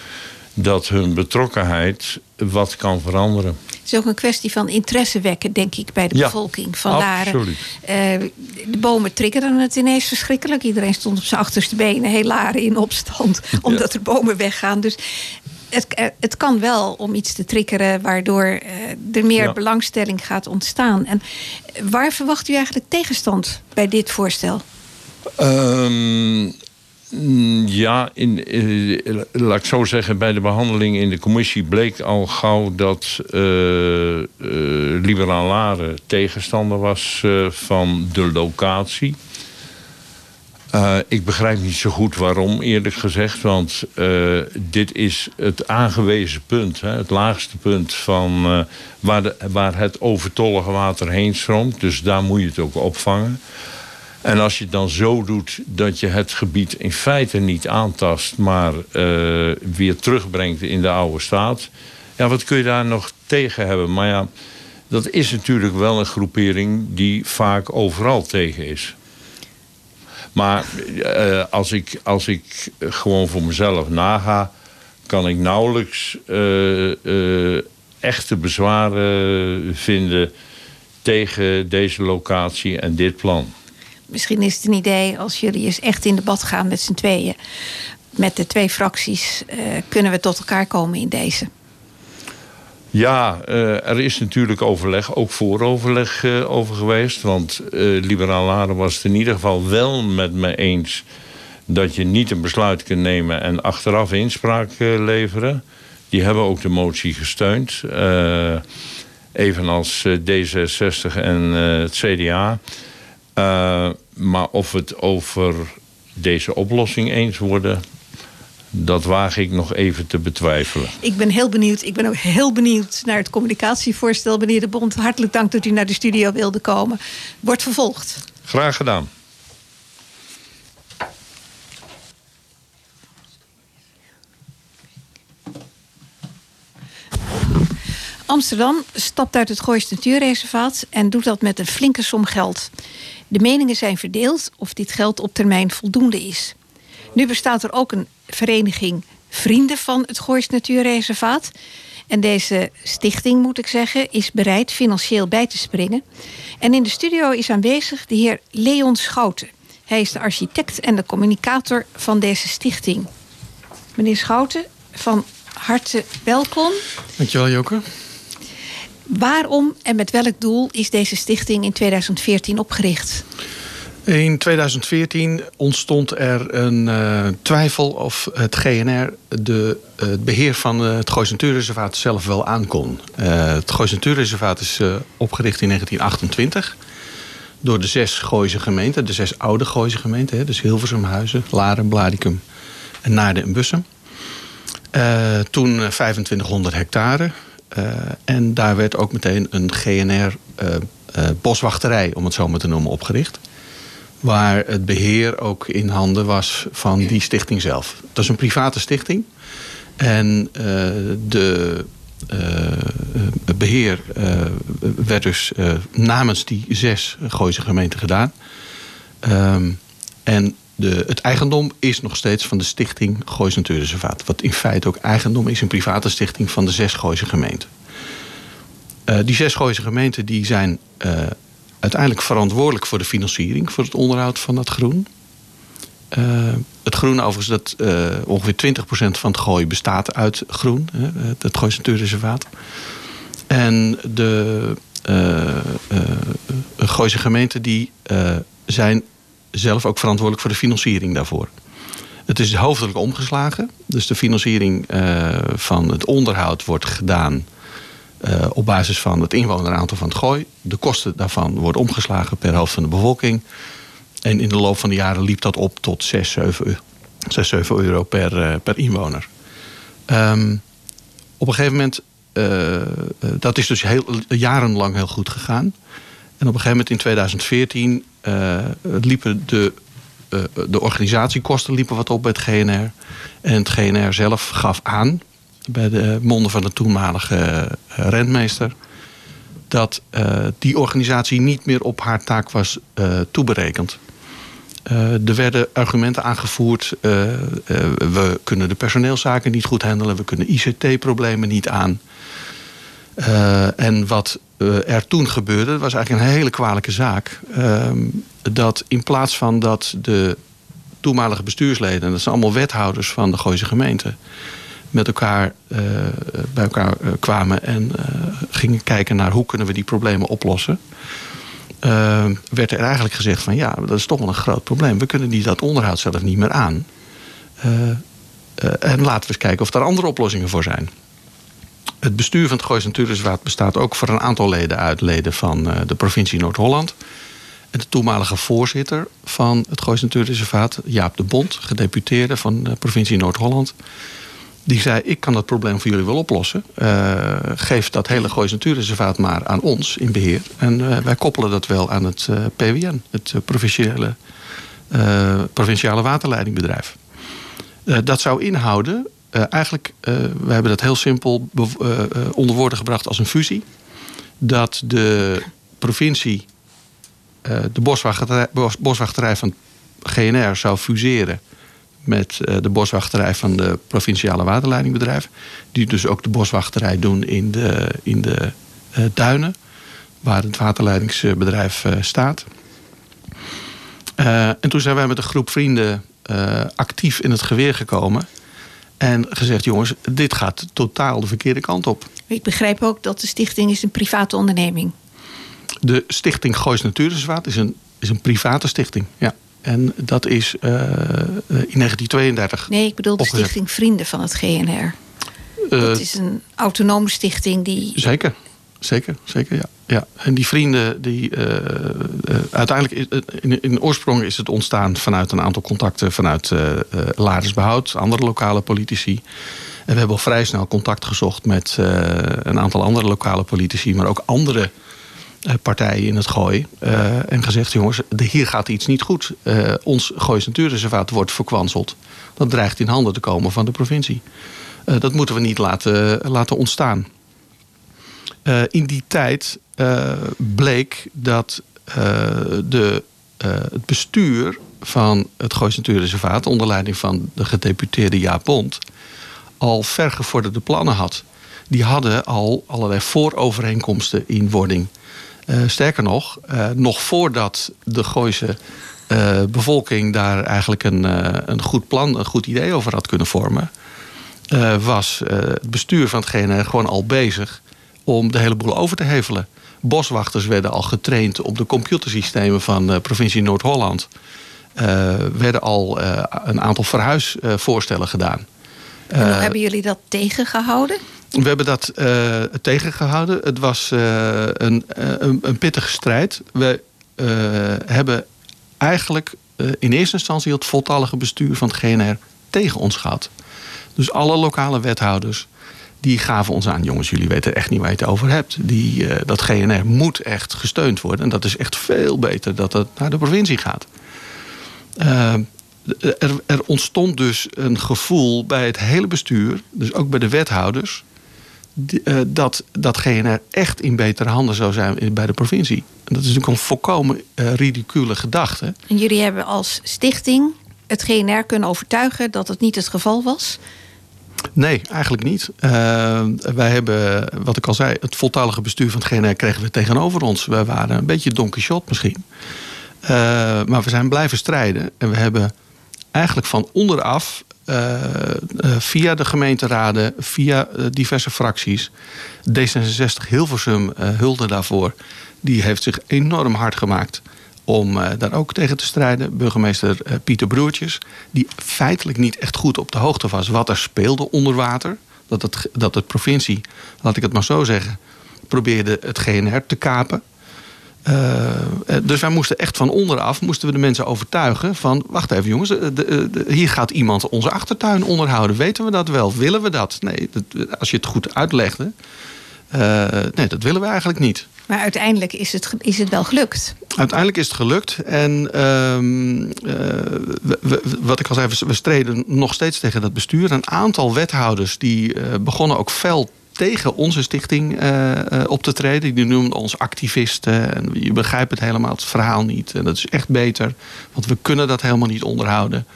dat hun betrokkenheid wat kan veranderen. Het is ook een kwestie van interesse wekken, denk ik, bij de bevolking. Van absoluut. Uh, de bomen triggerden het ineens verschrikkelijk. Iedereen stond op zijn achterste benen, heel laren in opstand, (laughs) omdat er bomen weggaan. Dus het, eh, het kan wel om iets te triggeren waardoor uh, er meer belangstelling gaat ontstaan. En waar verwacht u eigenlijk tegenstand bij dit voorstel? Um, ja, in, eh, laat ik zo zeggen, bij de behandeling in de commissie bleek al gauw dat uh, uh, Liberaal tegenstander was van de locatie. ik begrijp niet zo goed waarom, eerlijk gezegd. Want dit is het aangewezen punt, hè, het laagste punt van waar, waar het overtollige water heen stroomt. Dus daar moet je het ook opvangen. En als je het dan zo doet dat je het gebied in feite niet aantast, maar uh, weer terugbrengt in de oude staat. Ja, wat kun je daar nog tegen hebben? Maar ja, dat is natuurlijk wel een groepering die vaak overal tegen is. Maar uh, als, ik, als ik gewoon voor mezelf naga, kan ik nauwelijks uh, echte bezwaren vinden tegen deze locatie en dit plan misschien is het een idee als jullie eens echt in debat gaan met z'n tweeën. Met de twee fracties uh, kunnen we tot elkaar komen in deze. Ja, uh, er is natuurlijk overleg, ook vooroverleg uh, over geweest. Want Liberaal Laren was het in ieder geval wel met me eens... dat je niet een besluit kunt nemen en achteraf inspraak leveren. Die hebben ook de motie gesteund. evenals D66 en het CDA... Uh, maar of we het over deze oplossing eens worden, dat waag ik nog even te betwijfelen. Ik ben heel benieuwd. Ik ben ook heel benieuwd naar het communicatievoorstel. Meneer De Bond, hartelijk dank dat u naar de studio wilde komen. Wordt vervolgd. Graag gedaan. Amsterdam stapt uit het Goois Natuurreservaat en doet dat met een flinke som geld. De meningen zijn verdeeld of dit geld op termijn voldoende is. Nu bestaat er ook een vereniging Vrienden van het Goois Natuurreservaat. En deze stichting, moet ik zeggen, is bereid financieel bij te springen. En in de studio is aanwezig de heer Leon Schouten. Hij is de architect en de communicator van deze stichting. Meneer Schouten, van harte welkom. Dankjewel, Joke. Waarom en met welk doel is deze stichting in 2014 opgericht? In 2014 ontstond er een uh, twijfel of het GNR de, uh, het beheer van uh, het Goois Natuurreservaat zelf wel aankon. het Goois Natuurreservaat is opgericht in 1928 door de zes Gooise gemeenten, de zes oude Gooise gemeenten, hè, dus Hilversum, Huizen, Laren, en Naarden en Bussum. toen 2500 hectare. En daar werd ook meteen een GNR boswachterij, om het zo maar te noemen, opgericht waar het beheer ook in handen was van die stichting zelf. Dat is een private stichting. En de beheer werd dus namens die zes Gooise gemeenten gedaan. Um, en de, het eigendom is nog steeds van de stichting Goois Natuurreservaat. Wat in feite ook eigendom is, een private stichting van de zes Gooise gemeenten. die zes Gooise gemeenten die zijn uiteindelijk verantwoordelijk voor de financiering, voor het onderhoud van dat groen. Uh, het groen overigens, dat, ongeveer 20% van het gooi bestaat uit groen, het Goois Natuurreservaat. En de Gooise gemeenten die zijn zelf ook verantwoordelijk voor de financiering daarvoor. Het is hoofdelijk omgeslagen. Dus de financiering van het onderhoud wordt gedaan uh, op basis van het inwoneraantal van het gooi. De kosten daarvan worden omgeslagen per hoofd van de bevolking. En in de loop van de jaren liep dat op tot 6, 7, 6, 7 euro per, uh, per inwoner. Um, op een gegeven moment, dat is dus heel, jarenlang heel goed gegaan. En op een gegeven moment in 2014 liepen de, de organisatiekosten liepen wat op bij het GNR. En het GNR zelf gaf aan, bij de monden van de toenmalige eh, rentmeester. Dat die organisatie niet meer op haar taak was toeberekend. Er werden argumenten aangevoerd. we kunnen de personeelszaken niet goed handelen. We kunnen ICT-problemen niet aan. en wat er toen gebeurde, was eigenlijk een hele kwalijke zaak. Ehm, dat in plaats van dat de toenmalige bestuursleden... dat zijn allemaal wethouders van de Gooise gemeente met elkaar uh, bij elkaar uh, kwamen en gingen kijken naar hoe kunnen we die problemen oplossen. werd er eigenlijk gezegd van ja, dat is toch wel een groot probleem. We kunnen die dat onderhoud zelf niet meer aan. en laten we eens kijken of er andere oplossingen voor zijn. Het bestuur van het Goois Natuurreservaat bestaat ook voor een aantal leden uit leden van de provincie Noord-Holland. En de toenmalige voorzitter van het Goois Natuurreservaat, Jaap de Bond, gedeputeerde van de provincie Noord-Holland die zei, ik kan dat probleem voor jullie wel oplossen. Uh, geef dat hele Goois Natuurreservaat maar aan ons in beheer. En uh, wij koppelen dat wel aan het PWN, het provinciale, provinciale waterleidingbedrijf. dat zou inhouden, eigenlijk, we hebben dat heel simpel onder woorden gebracht als een fusie. Dat de provincie de boswachterij, van GNR zou fuseren met eh, de boswachterij van de provinciale waterleidingbedrijf. Die dus ook de boswachterij doen in de, in de uh, duinen, waar het waterleidingsbedrijf uh, staat. en toen zijn wij met een groep vrienden actief in het geweer gekomen. En gezegd, jongens, dit gaat totaal de verkeerde kant op. Ik begrijp ook dat de stichting is een private onderneming. De stichting Goois Natuurreservaat is een, is een private stichting, ja. En dat is uh, in 1932. Nee, ik bedoel de Stichting Vrienden van het GNR. Uh, dat is een autonome stichting die. Zeker, zeker, zeker, ja. Ja. En die vrienden, die. Uh, uiteindelijk, in, in oorsprong is het ontstaan vanuit een aantal contacten vanuit Ladersbehoud, andere lokale politici. En we hebben al vrij snel contact gezocht met een aantal andere lokale politici, maar ook andere eh, partijen in het gooi. Uh, en gezegd, jongens, hier gaat iets niet goed. Uh, ons Goois Natuurreservaat wordt verkwanseld. Dat dreigt in handen te komen van de provincie. Uh, dat moeten we niet laten, laten ontstaan. in die tijd bleek dat de, het bestuur van het Goois Natuurreservaat... onder leiding van de gedeputeerde Jaap Bond... al vergevorderde plannen had. Die hadden al allerlei voorovereenkomsten in wording... Sterker nog, nog voordat de Gooise bevolking daar eigenlijk een, een goed plan, een goed idee over had kunnen vormen, was het bestuur van het GNR gewoon al bezig om de hele boel over te hevelen. Boswachters werden al getraind op de computersystemen van de provincie Noord-Holland. Uh, werden al uh, een aantal verhuisvoorstellen gedaan. En hoe hebben jullie dat tegengehouden? We hebben dat tegengehouden. Het was een, een, een, pittige strijd. We hebben eigenlijk in eerste instantie het voltallige bestuur van het GNR tegen ons gehad. Dus alle lokale wethouders die gaven ons aan... jongens, jullie weten echt niet waar je het over hebt. Die, dat GNR moet echt gesteund worden. En dat is echt veel beter dat het naar de provincie gaat. Er, er ontstond dus een gevoel bij het hele bestuur... dus ook bij de wethouders uh, dat, dat GNR echt in betere handen zou zijn bij de provincie. En dat is natuurlijk een volkomen ridicule gedachte. En jullie hebben als stichting het GNR kunnen overtuigen dat het niet het geval was? Nee, eigenlijk niet. Uh, wij hebben, wat ik al zei, het voltallige bestuur van het GNR kregen we tegenover ons. We waren een beetje Don Quixote misschien. maar we zijn blijven strijden. En we hebben eigenlijk van onderaf via de gemeenteraden, via diverse fracties. D66 Hilversum hulde daarvoor. Die heeft zich enorm hard gemaakt om daar ook tegen te strijden. Burgemeester Pieter Broertjes, die feitelijk niet echt goed op de hoogte was wat er speelde onder water. Dat het, dat het provincie, laat ik het maar zo zeggen, probeerde het GNR te kapen. Uh, dus wij moesten echt van onderaf moesten we de mensen overtuigen van... wacht even jongens, hier gaat iemand onze achtertuin onderhouden. Weten we dat wel? Willen we dat? Nee, dat, als je het goed uitlegde... Uh, nee, dat willen we eigenlijk niet. Maar uiteindelijk is het, is het wel gelukt. Uiteindelijk is het gelukt. En uh, we, we, wat ik al zei, we streden nog steeds tegen dat bestuur. Een aantal wethouders die begonnen ook fel tegen onze stichting op te treden. Die noemden ons activisten. En je begrijpt het helemaal, het verhaal niet. En dat is echt beter, want we kunnen dat helemaal niet onderhouden.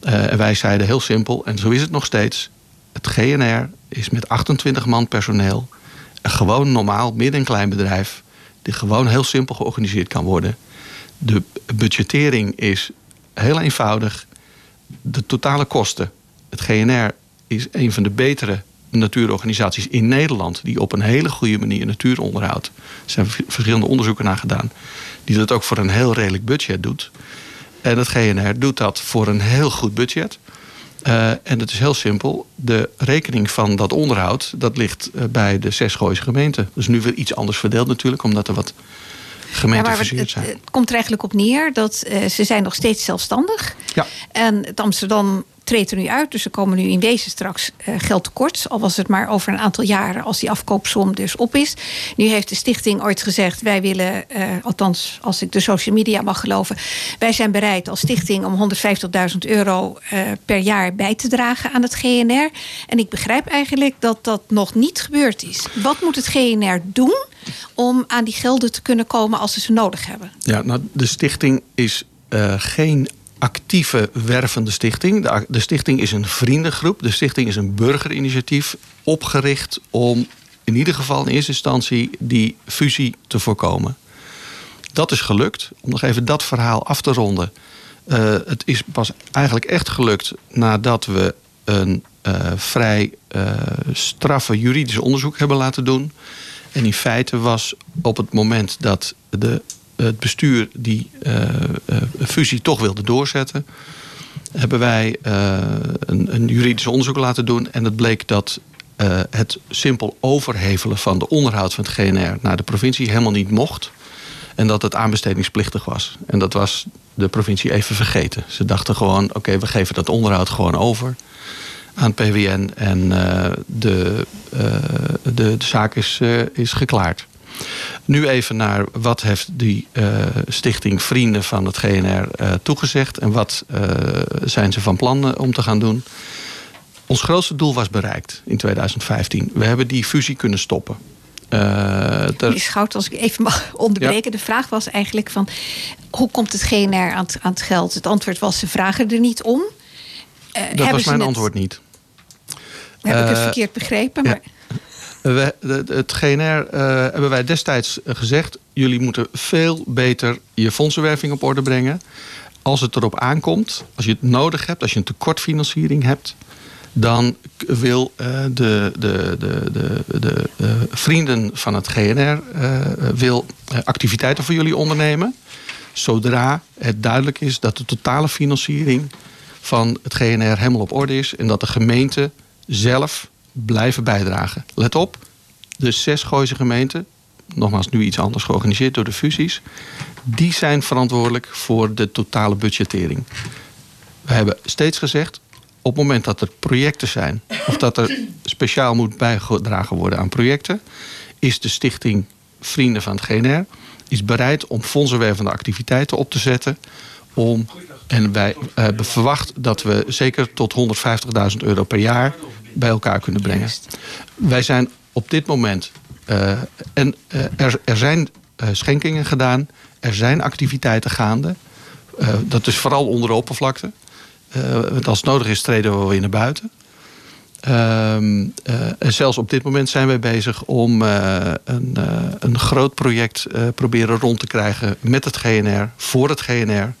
En wij zeiden heel simpel, en zo is het nog steeds. Het GNR is met 28 man personeel. Een gewoon normaal midden- en klein bedrijf. Die gewoon heel simpel georganiseerd kan worden. De budgettering is heel eenvoudig. De totale kosten. Het GNR is een van de betere natuurorganisaties in Nederland die op een hele goede manier natuur onderhoudt. Er zijn verschillende onderzoeken naar gedaan. Die dat ook voor een heel redelijk budget doet. En het GNR doet dat voor een heel goed budget. Uh, en het is heel simpel. De rekening van dat onderhoud dat ligt uh, bij de zes Gooise gemeenten. Dus nu weer iets anders verdeeld natuurlijk, omdat er wat gemeenten ja, het, zijn. Het komt er eigenlijk op neer dat uh, ze zijn nog steeds zelfstandig. Ja. En het Amsterdam treedt nu uit. Dus er komen nu in wezen straks uh, geld tekort. Al was het maar over een aantal jaren als die afkoopsom dus op is. Nu heeft de stichting ooit gezegd... wij willen, uh, althans als ik de social media mag geloven... wij zijn bereid als stichting om 150.000 euro uh, per jaar bij te dragen aan het GNR. En ik begrijp eigenlijk dat dat nog niet gebeurd is. Wat moet het GNR doen om aan die gelden te kunnen komen als ze ze nodig hebben? Ja, nou, de stichting is geen actieve wervende stichting. De, de, stichting is een vriendengroep. De stichting is een burgerinitiatief opgericht om in ieder geval in eerste instantie die fusie te voorkomen. Dat is gelukt. Om nog even dat verhaal af te ronden. Uh, het is pas eigenlijk echt gelukt nadat we een uh, vrij uh, straffe juridisch onderzoek hebben laten doen. En in feite was op het moment dat de het bestuur die uh, fusie toch wilde doorzetten, hebben wij uh, een, een, juridisch onderzoek laten doen. En het bleek dat het simpel overhevelen van de onderhoud van het GNR naar de provincie helemaal niet mocht. En dat het aanbestedingsplichtig was. En dat was de provincie even vergeten. Ze dachten gewoon, oké, we geven dat onderhoud gewoon over aan PWN. En de, de, de, zaak is, is geklaard. Nu even naar wat heeft die uh, stichting Vrienden van het GNR uh, toegezegd... en wat uh, zijn ze van plan om te gaan doen. Ons grootste doel was bereikt in 2015. We hebben die fusie kunnen stoppen. Uh, Schout, als ik even mag (laughs) onderbreken. Ja. De vraag was eigenlijk van... hoe komt het GNR aan het, aan het geld? Het antwoord was, ze vragen er niet om. Uh, dat was mijn het... antwoord niet. Heb ik het verkeerd begrepen? Maar... Het GNR uh, hebben wij destijds gezegd... jullie moeten veel beter je fondsenwerving op orde brengen. Als het erop aankomt, als je het nodig hebt... als je een tekortfinanciering hebt... dan wil uh, de, de, de, de, de uh, vrienden van het GNR uh, wil activiteiten voor jullie ondernemen. Zodra het duidelijk is dat de totale financiering van het GNR helemaal op orde is. En dat de gemeente zelf blijven bijdragen. Let op, de zes Gooise gemeenten, nogmaals nu iets anders georganiseerd door de fusies, die zijn verantwoordelijk voor de totale budgettering. We hebben steeds gezegd, op het moment dat er projecten zijn, of dat er speciaal moet bijgedragen worden aan projecten, is de stichting Vrienden van het GNR is bereid om fondsenwervende activiteiten op te zetten. Om, en wij hebben verwacht dat we zeker tot 150.000 euro per jaar bij elkaar kunnen brengen. Wij zijn op dit moment. Uh, en uh, er, er zijn uh, schenkingen gedaan. Er zijn activiteiten gaande. dat is vooral onder de oppervlakte. want als het nodig is, treden we weer naar buiten. Uh, en zelfs op dit moment zijn wij bezig om een, een groot project proberen rond te krijgen met het GNR, voor het GNR,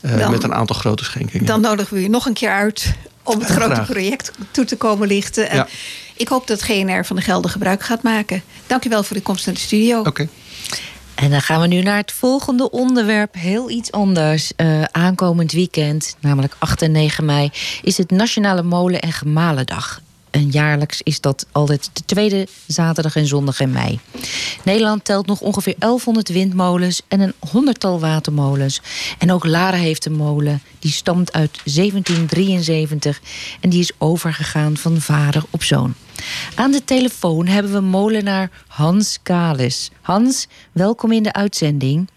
dan, met een aantal grote schenkingen. Dan nodigen we je nog een keer uit om het grote Graag. project toe te komen lichten. Ja. Ik hoop dat GNR van de gelden gebruik gaat maken. Dank u wel voor de komst naar de studio. Oké. En dan gaan we nu naar het volgende onderwerp. Heel iets anders. Eh, aankomend weekend, namelijk 8 en 9 mei, is het Nationale Molen- en Gemalendag. En jaarlijks is dat altijd de tweede zaterdag en zondag in mei. Nederland telt nog ongeveer 1100 windmolens en een honderdtal watermolens. En ook Laren heeft een molen. Die stamt uit 1773 en die is overgegaan van vader op zoon. Aan de telefoon hebben we molenaar Hans Kalis. Hans, welkom in de uitzending.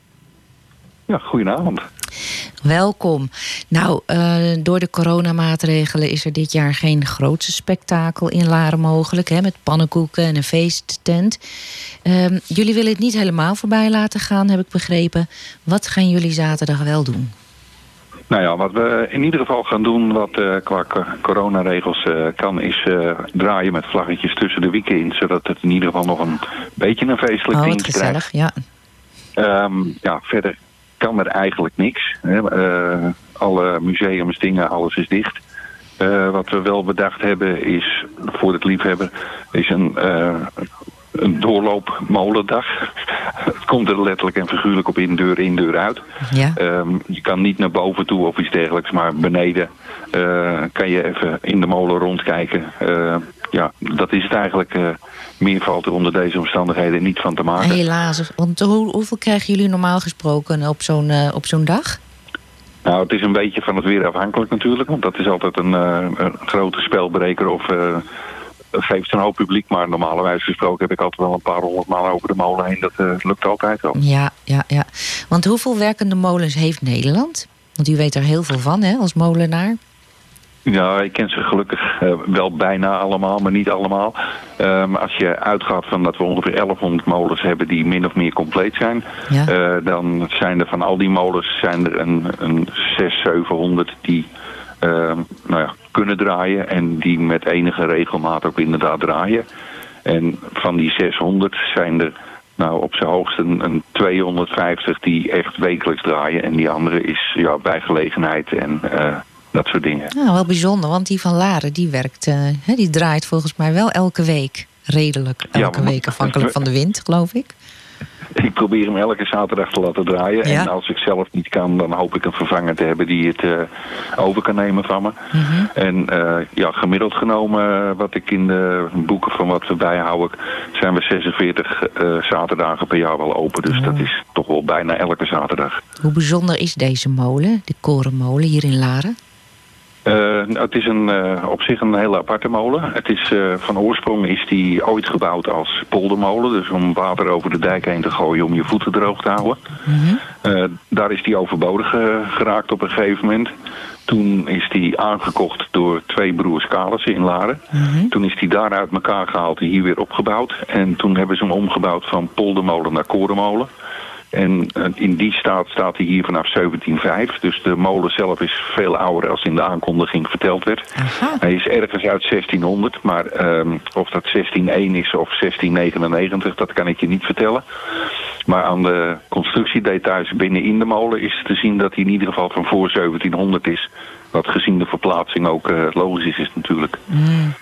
Ja, goedenavond. Welkom. Nou, eh, door de coronamaatregelen is er dit jaar geen grootse spektakel in Laren mogelijk. Hè, met pannenkoeken en een feesttent. Ehm, jullie willen het niet helemaal voorbij laten gaan, heb ik begrepen. Wat gaan jullie zaterdag wel doen? Nou ja, wat we in ieder geval gaan doen, wat eh, qua co- coronaregels eh, kan, is draaien met vlaggetjes tussen de wieken in. Zodat het in ieder geval nog een beetje een feestelijk Oh, dienst krijgt. gezellig, ja. Ehm, ja, verder kan er eigenlijk niks. Hè. Eh, alle museums, dingen, alles is dicht. Eh, wat we wel bedacht hebben is, voor het liefhebber, is een, eh, een doorloopmolendag. Het komt er letterlijk en figuurlijk op in deur in, deur uit. Ja. Ehm, je kan niet naar boven toe of iets dergelijks, maar beneden kan je even in de molen rondkijken. Ja, dat is het eigenlijk. eh, meer valt er onder deze omstandigheden niet van te maken. Helaas. Want hoe, hoeveel krijgen jullie normaal gesproken op zo'n eh, op zo'n dag? Nou, het is een beetje van het weer afhankelijk natuurlijk. Want dat is altijd een, eh, een grote spelbreker of geeft een hoop publiek. Maar normalerwijs gesproken heb ik altijd wel een paar honderd maal over de molen heen. Dat lukt altijd wel. Ja, ja, ja. Want hoeveel werkende molens heeft Nederland? Want u weet er heel veel van, hè, als molenaar. Ja, ik ken ze gelukkig eh, wel bijna allemaal, maar niet allemaal. Ehm, als je uitgaat van dat we ongeveer 1100 molens hebben die min of meer compleet zijn... Ja. eh, dan zijn er van al die molens zijn er een, een 600, 700 die ehm, nou ja, kunnen draaien... en die met enige regelmaat ook inderdaad draaien. En van die 600 zijn er nou, op zijn hoogst een, een 250 die echt wekelijks draaien... en die andere is ja, bij gelegenheid en... eh, dat soort dingen. Nou, wel bijzonder, want die van Laren, die werkt, eh, die draait volgens mij wel elke week. Redelijk elke week, afhankelijk van de wind, geloof ik. Ik probeer hem elke zaterdag te laten draaien. Ja. En als ik zelf niet kan, dan hoop ik een vervanger te hebben die het eh, over kan nemen van me. Mhm. En eh, ja, gemiddeld genomen, wat ik in de boeken van wat we bijhouden, zijn we 46 eh, zaterdagen per jaar wel open. Dus dat is toch wel bijna elke zaterdag. Hoe bijzonder is deze molen, de korenmolen hier in Laren? Eh, nou, het is een, eh, op zich een hele aparte molen. Het is, eh, van oorsprong is die ooit gebouwd als poldermolen. Dus om water over de dijk heen te gooien om je voeten droog te houden. Eh, daar is die overbodig geraakt op een gegeven moment. Toen is die aangekocht door twee broers Kalissen in Laren. Toen is die daar uit elkaar gehaald en hier weer opgebouwd. En toen hebben ze hem omgebouwd van poldermolen naar korenmolen. En eh, in die staat staat hij hier vanaf 1705. Dus de molen zelf is veel ouder als in de aankondiging verteld werd. Hij is ergens uit 1600, maar ehm, of dat 1601 is of 1699, dat kan ik je niet vertellen. Maar aan de constructiedetails binnenin de molen is te zien dat hij in ieder geval van voor 1700 is. wat gezien de verplaatsing ook eh, logisch is natuurlijk. Mm.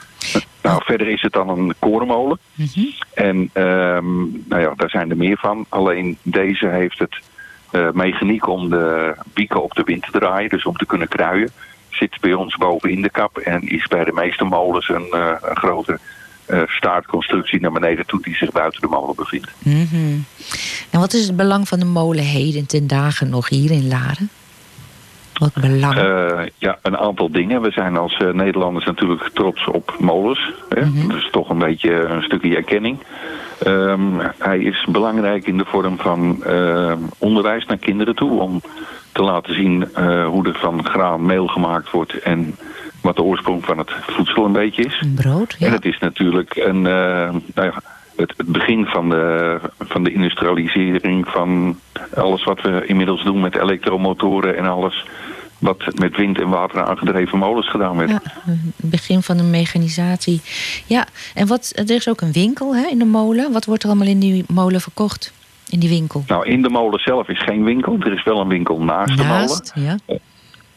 Nou, verder is het dan een korenmolen. Mhm. En ehm, nou ja, daar zijn er meer van. Alleen deze heeft het eh, mechaniek om de bieken op de wind te draaien, dus om te kunnen kruien. Zit bij ons boven in de kap en is bij de meeste molens een, eh, een grote eh, staartconstructie naar beneden toe die zich buiten de molen bevindt. Mhm. En wat is het belang van de molen heden ten dagen nog hier in Laren? Wat belang? Eh, ja, een aantal dingen. We zijn als eh, Nederlanders natuurlijk trots op molens. Hè? Mhm. Dat is toch een beetje een stukje erkenning. Ehm, hij is belangrijk in de vorm van ehm, onderwijs naar kinderen toe. Om te laten zien eh, hoe er van graan meel gemaakt wordt. En wat de oorsprong van het voedsel een beetje is. Brood, En het is natuurlijk een, nou ja, het, het begin van de, van de industrialisering van alles wat we inmiddels doen met elektromotoren en alles wat met wind en water aangedreven molens gedaan werd. Ja, het begin van de mechanisatie. Ja, en wat, er is ook een winkel hè, in de molen. Wat wordt er allemaal in die molen verkocht? In die winkel? Nou, in de molen zelf is geen winkel. Er is wel een winkel naast, Naast, de molen. ja.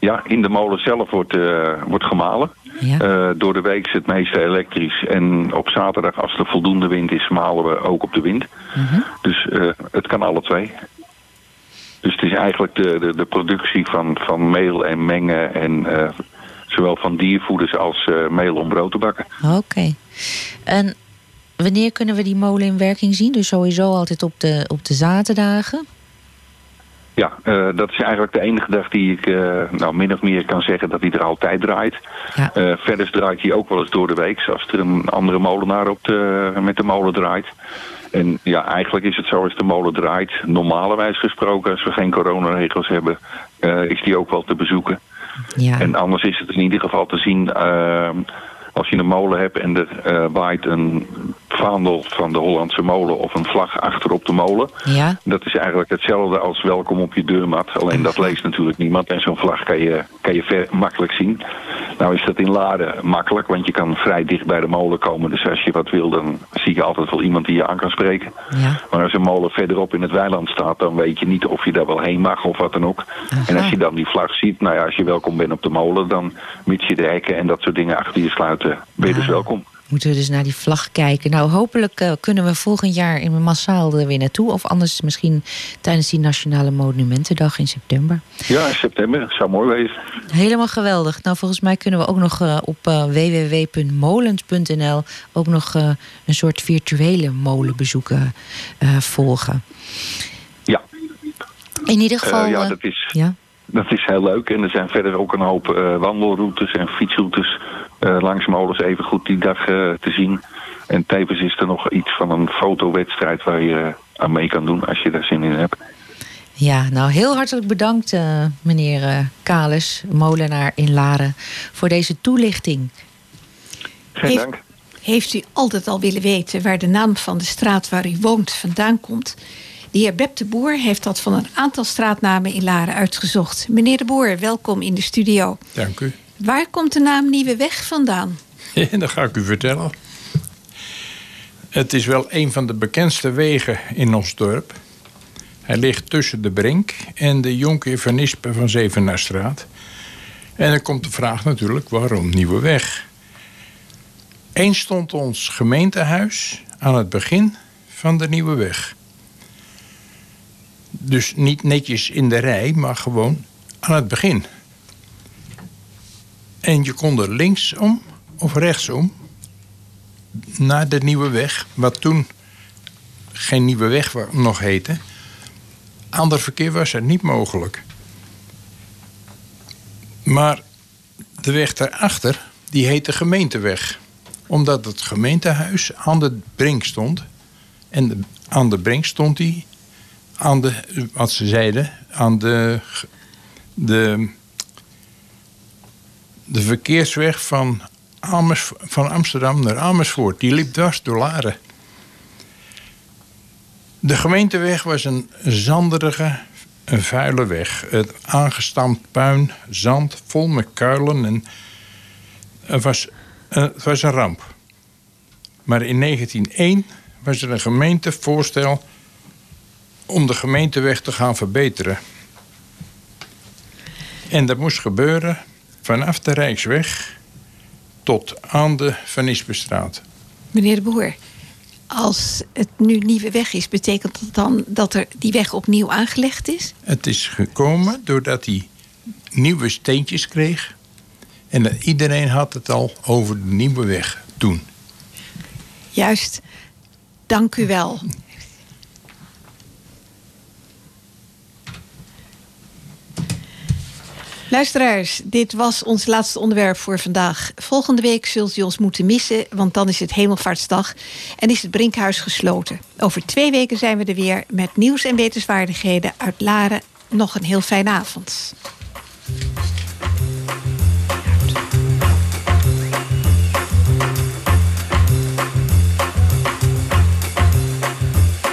Ja, in de molen zelf wordt, eh, wordt gemalen. Ja. Eh, door de week is het meeste elektrisch. En op zaterdag, als er voldoende wind is, malen we ook op de wind. Mhm. Dus eh, het kan alle twee. Dus het is eigenlijk de, de, de productie van, van meel en mengen. En zowel van diervoeders als meel om brood te bakken. Oké. En wanneer kunnen we die molen in werking zien? Dus sowieso altijd op de, op de zaterdagen. Ja, eh, dat is eigenlijk de enige dag die ik eh, nou, min of meer kan zeggen dat hij er altijd draait. Ja. Eh, verder draait hij ook wel eens door de week, als er een andere molenaar op de, met de molen draait. En ja, eigenlijk is het zo als de molen draait, normalerwijs gesproken, als we geen coronaregels hebben, is die ook wel te bezoeken. Ja. En anders is het in ieder geval te zien als je een molen hebt en er waait een vaandel van de Hollandse molen of een vlag achter op de molen. Ja. Dat is eigenlijk hetzelfde als welkom op je deurmat. Alleen dat leest natuurlijk niemand. En zo'n vlag kan je, kan je ver, makkelijk zien. Nou is dat in Laren makkelijk, want je kan vrij dicht bij de molen komen. Dus als je wat wil, dan zie je altijd wel iemand die je aan kan spreken. Ja. Maar als een molen verderop in het weiland staat, dan weet je niet of je daar wel heen mag of wat dan ook. En als je dan die vlag ziet, nou ja, als je welkom bent op de molen, dan mits je de hekken en dat soort dingen achter je sluiten, ben je dus welkom. Moeten we dus naar die vlag kijken. Nou, hopelijk eh, kunnen we volgend jaar in massaal er weer naartoe. Of anders misschien tijdens die Nationale Monumentendag in september. Ja, in september. zou mooi wezen. Helemaal geweldig. Nou, volgens mij kunnen we ook nog eh, op eh, www.molens.nl ook nog een soort virtuele molenbezoeken volgen. Ja. In ieder geval. Ja, dat is, ja. dat is heel leuk. En er zijn verder ook een hoop wandelroutes en fietsroutes langs molens even goed die dag eh, te zien. En tevens is er nog iets van een fotowedstrijd waar je eh, aan mee kan doen als je daar zin in hebt. Ja, nou heel hartelijk bedankt, eh, meneer eh Kalis, molenaar in Laren, voor deze toelichting. Geen Heeft- dank. Heeft u altijd al willen weten waar de naam van de straat waar u woont vandaan komt? De heer Beb de Boer heeft dat van een aantal straatnamen in Laren uitgezocht. Meneer de Boer, welkom in de studio. Dank u. Waar komt de naam Nieuwe Weg vandaan? (laughs) dat ga ik u vertellen. Het is wel een van de bekendste wegen in ons dorp. Hij ligt tussen de Brink en de Jonker van van Zevenarstraat. En dan komt de vraag natuurlijk, waarom Nieuwe Weg? Eens stond ons gemeentehuis aan het begin van de Nieuwe Weg. Dus niet netjes in de rij, maar gewoon aan het begin. En je kon er linksom of rechtsom naar de Nieuwe Weg, wat toen geen Nieuwe Weg nog heette. Ander verkeer was er niet mogelijk. Maar de weg daarachter, die heette Gemeenteweg. Omdat het gemeentehuis aan de brink stond. En de- aan de brink stond hij aan de, wat ze zeiden, aan de, de de verkeersweg van, Amers, van Amsterdam naar Amersfoort. Die liep dwars door Laren. De gemeenteweg was een zanderige, een vuile weg. Het aangestampt puin, zand, vol met kuilen. En het, was, eh, het was een ramp. Maar in 1901 was er een gemeentevoorstel om de gemeenteweg te gaan verbeteren. En dat moest gebeuren vanaf de Rijksweg tot aan de Van Meneer de Boer, als het nu nieuwe weg is, betekent dat dan dat er die weg opnieuw aangelegd is? Het is gekomen doordat hij nieuwe steentjes kreeg. En iedereen had het al over de nieuwe weg toen. Juist. Dank u wel. Luisteraars, dit was ons laatste onderwerp voor vandaag. Volgende week zult u ons moeten missen, want dan is het Hemelvaartsdag en is het Brinkhuis gesloten. Over twee weken zijn we er weer met nieuws en wetenswaardigheden uit Laren. Nog een heel fijne avond.